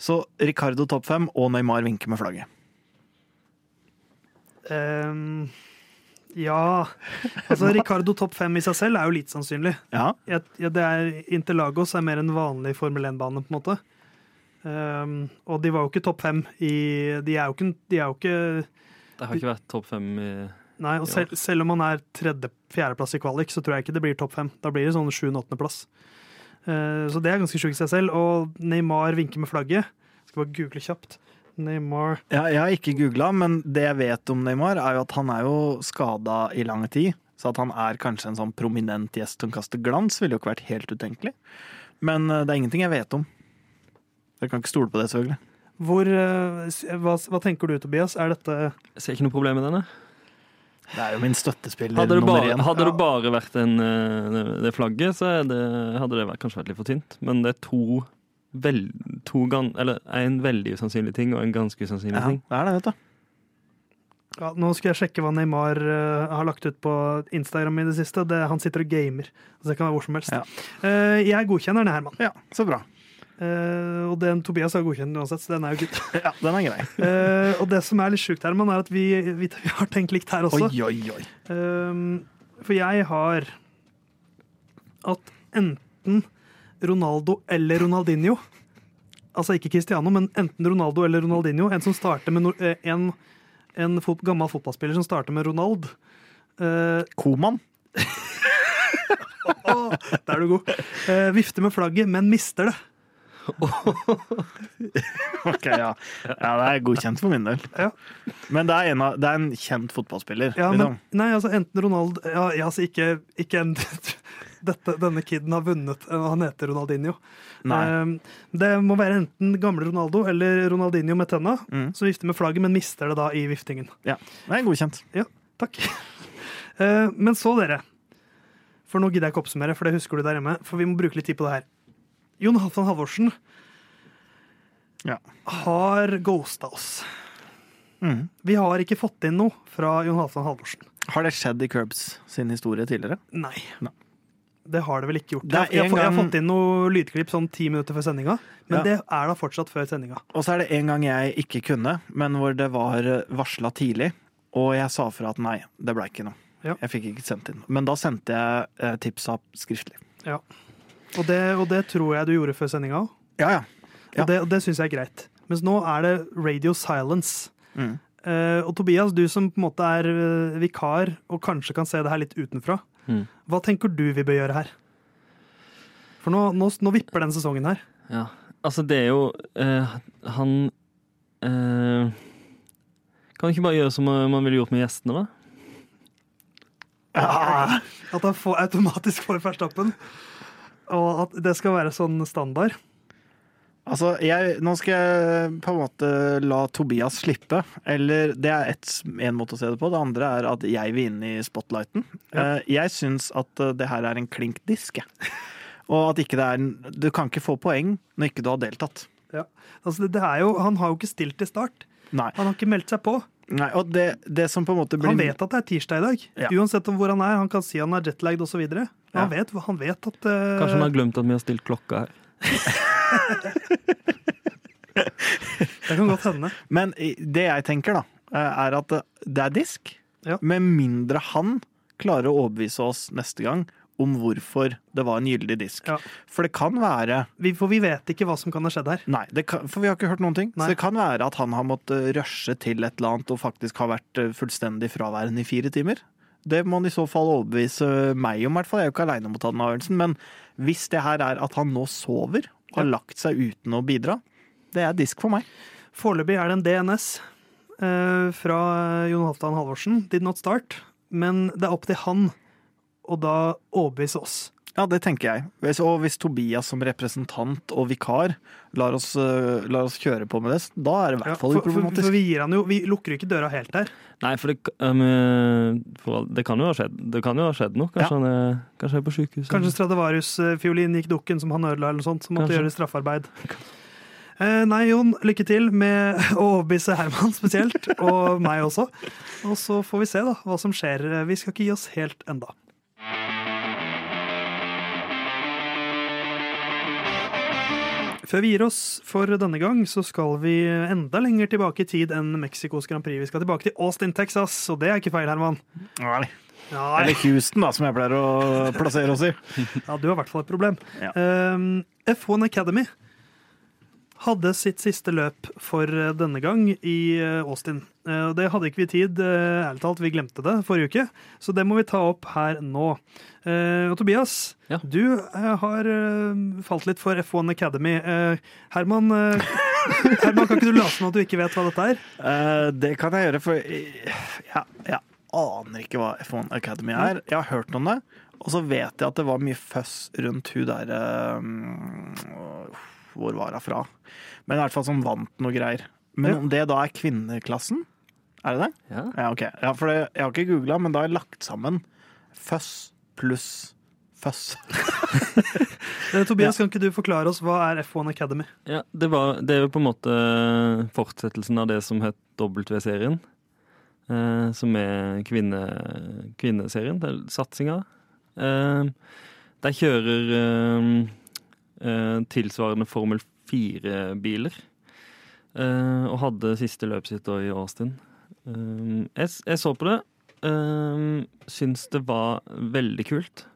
Så Ricardo topp fem og Neymar vinker med flagget. Um, ja Altså, Ricardo topp fem i seg selv er jo litt sannsynlig. Ja, ja, det er, Interlagos er mer en vanlig Formel 1-bane, på en måte. Um, og de var jo ikke topp fem i De er jo ikke, de er jo ikke Det har ikke vært topp fem i Nei, og selv, selv om man er tredje-fjerdeplass i kvalik, så tror jeg ikke det blir topp fem. Da blir det sånn sjuende-åttendeplass. Uh, så det er ganske sjukt i seg selv. Og Neymar vinker med flagget. Skal bare google kjapt. Neymar ja jeg har ikke googla, men det jeg vet om Neymar, er jo at han er jo skada i lang tid. Så at han er kanskje en sånn prominent gjest som kaster glans, ville jo ikke vært helt utenkelig. Men eh, det er ingenting jeg vet om. Jeg kan ikke stole på det, selvfølgelig. Hvor, uh, hva, hva tenker du, Tobias? Er dette Jeg ser ikke noe problem med denne. Det er jo min støttespiller Hadde det nummer bare, én. hadde Ja. det bare vært en, eh, det, det flagget, så det, hadde det vært, kanskje vært litt for tynt. Men det er to, vel, to gan, eller en veldig usannsynlig ting og en ganske usannsynlig Ja, ting. det er det, vet du. ja, Nå skal jeg sjekke hva Neymar uh, har lagt ut på Instagram i det siste. Det, han sitter og gamer. Så det kan være hvor som helst. Ja. Uh, jeg godkjenner den, Herman. Ja, så bra. Uh, og den Tobias har godkjent uansett, så den er jo good. *laughs* Ja, den er grei. Uh, og det som er litt sjukt, Herman, er at vi, vi, vi har tenkt likt her også. Oi, oi, oi. For jeg har at enten Ronaldo eller Ronaldinho Altså ikke Cristiano, men enten Ronaldo eller Ronaldinho. En som starter med no- eh, en, en fot, gammel fotballspiller som starter med Ronald. Uh, Koman? *laughs* der er du god. Uh, vifter med flagget, men mister det. *laughs* Ok, ja. ja, det er godkjent for min del. Ja. Men det er, en, av, det er en kjent fotballspiller. Ja, men, liksom. nei, altså enten Ronald ja, altså ikke, ikke en, *laughs* dette, Denne kiden har vunnet. eh, Han heter Ronaldinho. Eh, Det må være enten gamle Ronaldo eller Ronaldinho med tenna, Mm. som vifter med flagget, men mister det da i viftingen. Ja, det er godkjent. Ja, takk. Uh, *laughs* Men så, dere. For nå gidder jeg ikke oppsummere, for det husker du der hjemme. For vi må bruke litt tid på det her. Jon Halvdan Halvorsen Ja. har ghosta oss. Mm. Vi har ikke fått inn noe fra Jon Halvdan Halvorsen. Har det skjedd i Curbs sin historie tidligere? Nei. Nei. Det har det vel ikke gjort. Jeg, jeg, en jeg har fått inn noe lydklipp sånn ti minutter før sendinga, men Ja. det er da fortsatt før sendinga. Og så er det en gang jeg ikke kunne, men hvor det var varsla tidlig, og jeg sa fra at nei, det ble ikke noe. Ja. Jeg fikk ikke sendt inn. Men da sendte jeg eh, tipsa skriftlig. Og det, og det tror jeg du gjorde før sendinga òg. Ja, ja. Ja. Og det, og det syns jeg er greit. Mens nå er det radio silence. Mm. Uh, og Tobias, du som på en måte er eh, vikar og kanskje kan se det her litt utenfra. Mm. Hva tenker du vi bør gjøre her? For nå, nå, nå vipper den sesongen her. Ja. Altså, det er jo uh, Han Kan ikke bare gjøre som man ville gjort med gjestene, da? Ja, At han får, automatisk får Verstappen. Og at det skal være sånn standard. altså, jeg, nå skal jeg på en måte la Tobias slippe. Eller det er én en måte å se det på. Det andre er at jeg vil inn i spotlighten. Ja. Eh, jeg syns at eh, det her er en klink disk. *laughs* Og at ikke det er en Du kan ikke få poeng når ikke du har deltatt. Ja. Altså, det, det er jo, han har jo ikke stilt til start. Nei. Han har ikke meldt seg på. Nei og det, det som på en måte blir Han vet at det er tirsdag i dag. Ja. Uansett om hvor han er. Han kan si han er jetlagd osv. Men Ja. han, vet, han vet at uh... Kanskje han har glemt at vi har stilt klokka her. *laughs* Det kan godt hende. Men det jeg tenker, da, eh, er at det er disk. Ja. Med mindre han klarer å overbevise oss neste gang om hvorfor det var en gyldig disk. Ja. For det kan være Vi, for vi vet ikke hva som kan ha skjedd her. Nei, det kan, for vi har ikke hørt noen ting. Nei. Så det kan være at han har måttet rushe til et eller annet og faktisk har vært eh, fullstendig fraværende i fire timer. Det må han i så fall overbevise meg om, i hvert fall. Jeg er jo ikke aleine om å ta den avgjørelsen. Men hvis det her er at han nå sover, har lagt seg uten å bidra, det er disk for meg. Foreløpig er det en DNS eh, fra Jon Halvdan Halvorsen. Did not start. Men det er opp til han å da overbevise oss. Ja, det tenker jeg. Og hvis Tobias som representant og vikar lar oss, øh, lar oss kjøre på med det, da er det i hvert fall ja, for, uproblematisk. for vi gir han jo Vi lukker jo ikke døra helt her. Nei, for det, um, for, det kan jo ha skjedd Det kan jo ha skjedd noe. Kanskje, Ja. han er, kanskje er på sykehuset. Kanskje Stradivarius-fiolin gikk dukken som han ødela, eller noe sånt. Som måtte Kanskje. gjøre straffarbeid. Eh, nei, Jon, lykke til med *laughs* å overbevise Herman spesielt, og meg også. Og så får vi se da, hva som skjer. Vi skal ikke gi oss helt enda. Før vi gir oss for denne gang, så skal vi enda lenger tilbake i tid enn Mexicos Grand Prix. Vi skal tilbake til Austin, Texas, og det er ikke feil, Herman. Nei. Nei. Eller Houston, da, som jeg pleier å plassere oss i. Ja, du har i hvert fall et problem. Ja. Um, F1 Academy hadde sitt siste løp for eh, denne gang i eh, Austin. Eh, det hadde ikke vi tid, ærlig talt, vi glemte det forrige uke, så det må vi ta opp her nå. Eh, og Tobias, Ja. du har falt litt for F1 Academy. Herman, *laughs* Herman, kan ikke du late som at du ikke vet hva dette er? Eh, det kan jeg gjøre, for jeg, jeg aner ikke hva F1 Academy er. Jeg har hørt om det, og så vet jeg at det var mye føss rundt hun derre eh, Hvor var hun fra? Men i hvert fall som vant noe greier. Men om det da er kvinneklassen? Er det det? Ja. Ja, ok. Ja, for det, jeg har ikke googla, men da har jeg lagt sammen føss pluss føss. *laughs* Eh, Tobias, kan ikke du forklare oss hva er F1 Academy? Ja, det, var, det er jo på en måte fortsettelsen av det som het W-serien. Eh, som er kvinne, kvinneserien, er satsinga. Eh, de kjører eh, tilsvarende Formel 4-biler. Eh, og hadde siste løpet sitt i Austin. Eh, jeg, jeg så på det. Syns det var veldig kult.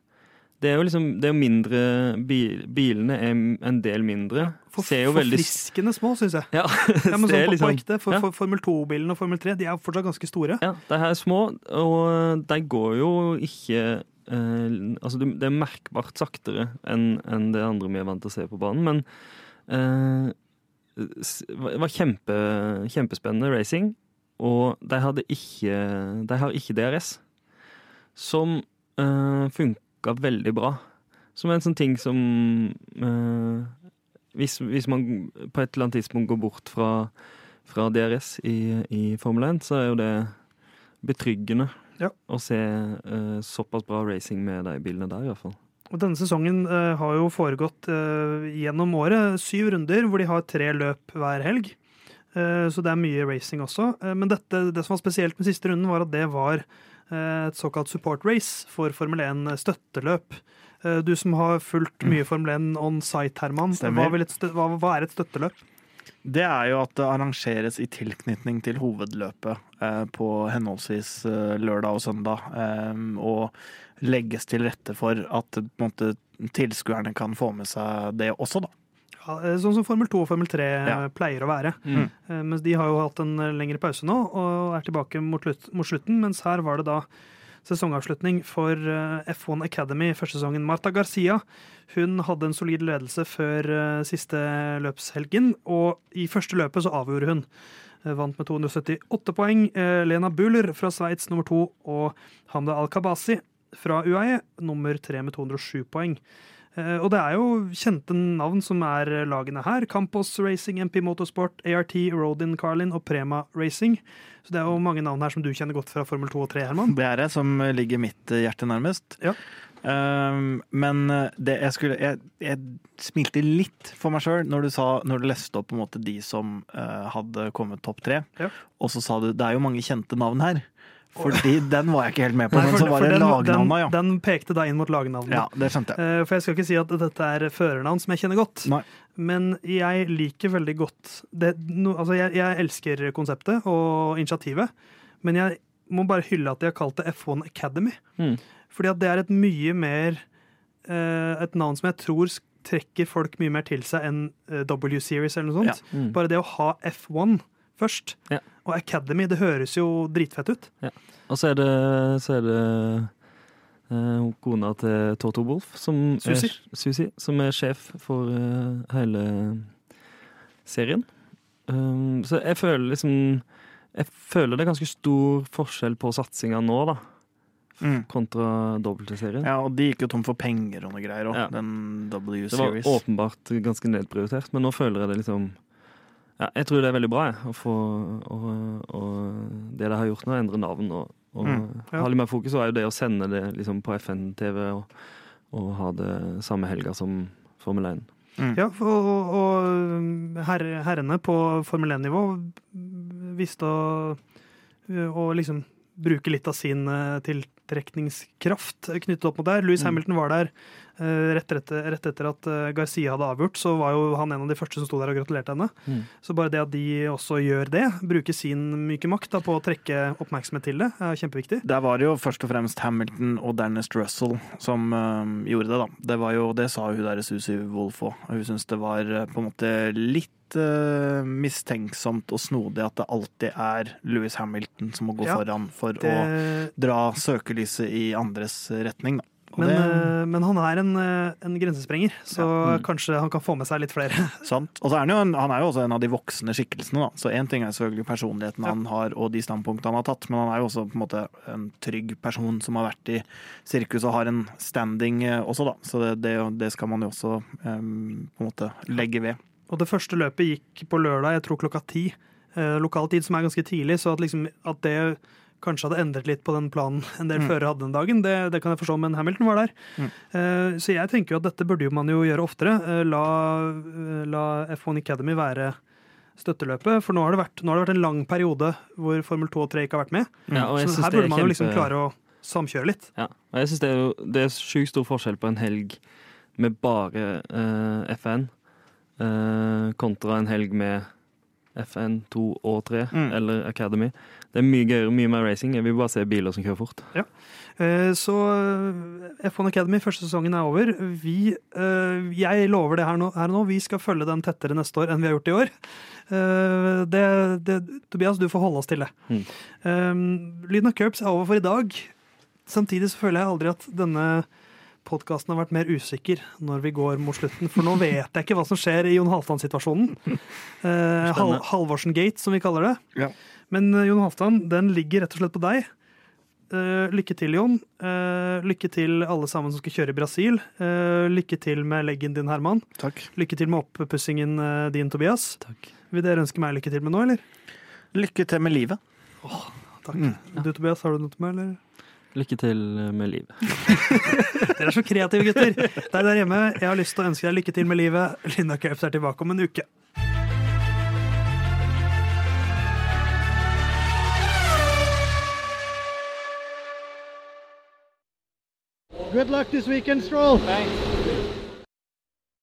Det er jo liksom Det er mindre bil, Bilene er en del mindre. For, Ser jo veldig Forfriskende små, syns jeg. ja, *laughs* Ja, men *laughs* sånn på, liksom- ekte, for, for Formel 2-bilen og Formel 3 de er fortsatt ganske store. Ja, de her er små, og de går jo ikke eh, Altså, det det er merkbart saktere enn det andre vi er vant til å se på banen, men det s- var kjempe, kjempespennende racing, og de hadde ikke De har ikke DRS, som uh, funka veldig bra. Som en sånn ting som uh, hvis, hvis man på et eller annet tidspunkt går bort fra, fra DRS i, i Formel 1, så er jo det betryggende Ja. å se uh, såpass bra racing med de bilene der, i hvert fall. Og denne sesongen uh, har jo foregått uh, gjennom året syv runder, hvor de har tre løp hver helg. Så det er mye racing også. Men dette, det som var spesielt med siste runden, var at det var et såkalt support race for Formel 1 støtteløp. Du som har fulgt mye Formel 1 on site, Herman. Hva, et hva, hva er et støtteløp? Det er jo at det arrangeres i tilknytning til hovedløpet eh, på henholdsvis eh, lørdag og søndag. Eh, og legges til rette for at på en måte, tilskuerne kan få med seg det også, da. Ja, eh, sånn som Formel 2 og Formel 3 eh, Ja. pleier å være. Mm. Eh, Mens de har jo hatt en lengre pause nå og er tilbake mot, mot slutten. Mens her var det da sesongavslutning for eh, F1 Academy første sesongen. Marta Garcia hun hadde en solid ledelse før eh, siste løpshelgen, og i første løpet så avgjorde hun. Eh, Vant med 278 poeng. Lena Buller fra Sveits nummer to og Hamda Al-Kabasi fra UAE nummer tre med 207 poeng. Eh, Og det er jo kjente navn som er lagene her. Campos Racing, MP Motorsport, ART, Rodin Carlin og Prema Racing. Så det er jo mange navn her som du kjenner godt fra Formel 2 og 3, Herman. Det er det som ligger mitt eh, hjerte nærmest. Ja. Um, men eh, det jeg skulle Jeg, jeg smilte litt for meg sjøl når du Når du leste opp på en måte de som uh, hadde kommet topp tre, Ja. og så sa du det er jo mange kjente navn her. Fordi den var jeg ikke helt med på, Nei, men så var det den, lagnavna, ja. Den, den pekte da inn mot lagnavnet. Ja, det skjønte jeg. Eh, For jeg skal ikke si at dette er førernavn som jeg kjenner godt. Nei. Men jeg liker veldig godt det, no, altså jeg, jeg elsker konseptet og initiativet, men jeg må bare hylle at de har kalt det F1 Academy. Mm. Fordi at det er et mye mer eh, Et navn som jeg tror trekker folk mye mer til seg enn eh, W-Series eller noe sånt. Mm. Bare det å ha F1 først, Ja. og Academy, det høres jo dritfett ut. Og så er det, så er det uh, kona til Toto Wolff, som, Susi. Som er sjef for uh, hele serien. Um, så jeg føler liksom Jeg føler det er ganske stor forskjell på satsinga nå, da, Mm. kontra dobbeltserien. Ja, og de gikk jo tom for penger og noe greier òg, Ja. den Det var åpenbart ganske nedprioritert, men nå føler jeg det liksom ja, Jeg tror det er veldig bra jeg, å få og, og det de har gjort nå, å endre navn og, og Mm, ja. ha litt mer fokus. Og er jo det å sende det liksom på FN-TV og, og ha det samme helga som Formel 1. Mm. Ja, og, og, herre, herrene på Formel 1-nivå visste å, å liksom bruke litt av sin eh, tiltrekningskraft knyttet opp mot det. Louis Mm. Hamilton var der eh, rett, etter, rett etter at eh, Garcia hadde avgjort, så var jo han en av de første som sto der og gratulerte henne. Mm. Så bare det at de også gjør det, bruker sin myke makt da, på å trekke oppmerksomhet til det, er kjempeviktig. Der var det jo først og fremst Hamilton og Dernest Russell som øh, gjorde det, da. Det var jo, det sa hun der Susi Wolff òg. Hun syntes det var på en måte litt eh, mistenksomt og snodig at det alltid er Louis Hamilton som må gå Ja, foran for å dra søkelyset i andres retning, da. Men, det, eh, men han er en, eh, en grensesprenger, så Ja. Mm. kanskje han kan få med seg litt flere. *laughs* Sant. Og så er han, jo en, han er jo også en av de voksne skikkelsene. Da. Så én ting er selvfølgelig personligheten Ja. han har og de standpunktene han har tatt, men han er jo også på en måte en trygg person som har vært i sirkus og har en standing også, da. Så det, det, det skal man jo også um, på en måte legge ved. Og det første løpet gikk på lørdag, jeg tror klokka ti. Eh, lokal tid, som er ganske tidlig, så at, liksom, at det kanskje hadde endret litt på den planen en del Mm. førere hadde den dagen, det, det kan jeg forstå, men Hamilton var der. Mm. Eh, så jeg tenker jo at dette burde jo man jo gjøre oftere. Eh, la, eh, la F1 Academy være støtteløpet, for nå har, det vært, nå har det vært en lang periode hvor Formel 2 og 3 ikke har vært med. Ja, så her er burde man jo liksom klare å samkjøre litt. Ja, og jeg synes det er jo det er sjukt stor forskjell på en helg med bare eh, FN kontra en helg med FN 2 og 3, Mm. eller Academy. Det er mye gøyere, mye mer racing. Jeg vil bare se biler som kjører fort. Ja. Så eh, F1 Academy, første sesongen er over. Vi, eh, jeg lover det her nå, her nå, vi skal følge den tettere neste år enn vi har gjort i år. Eh, Det, det, Tobias, du får holde oss til det. Mm. Eh, Lyden av Curbs er over for i dag. Samtidig så føler jeg aldri at denne podkasten har vært mer usikker når vi går mot slutten. For nå vet jeg ikke hva som skjer i Jon Halvdan-situasjonen. *laughs* Eh, Hal Halvorsen-gate, som vi kaller det. Ja. Men eh, Jon Halvdan, den ligger rett og slett på deg. Eh, lykke til, Jon. Eh, lykke til alle sammen som skal kjøre i Brasil. Eh, lykke til med leggen din, Herman. Takk. Lykke til med oppussingen eh, din, Tobias. Takk. Vil dere ønske meg lykke til med nå, eller? Lykke til med livet. Takk. Du, Tobias, har du noe til meg, eller? Lykke til med livet. *laughs* Dere er så kreative, gutter. Deg der hjemme, jeg har lyst til å ønske deg lykke til med livet. Linda Kaups er tilbake om en uke. Good luck this weekend, Stroll. Thanks.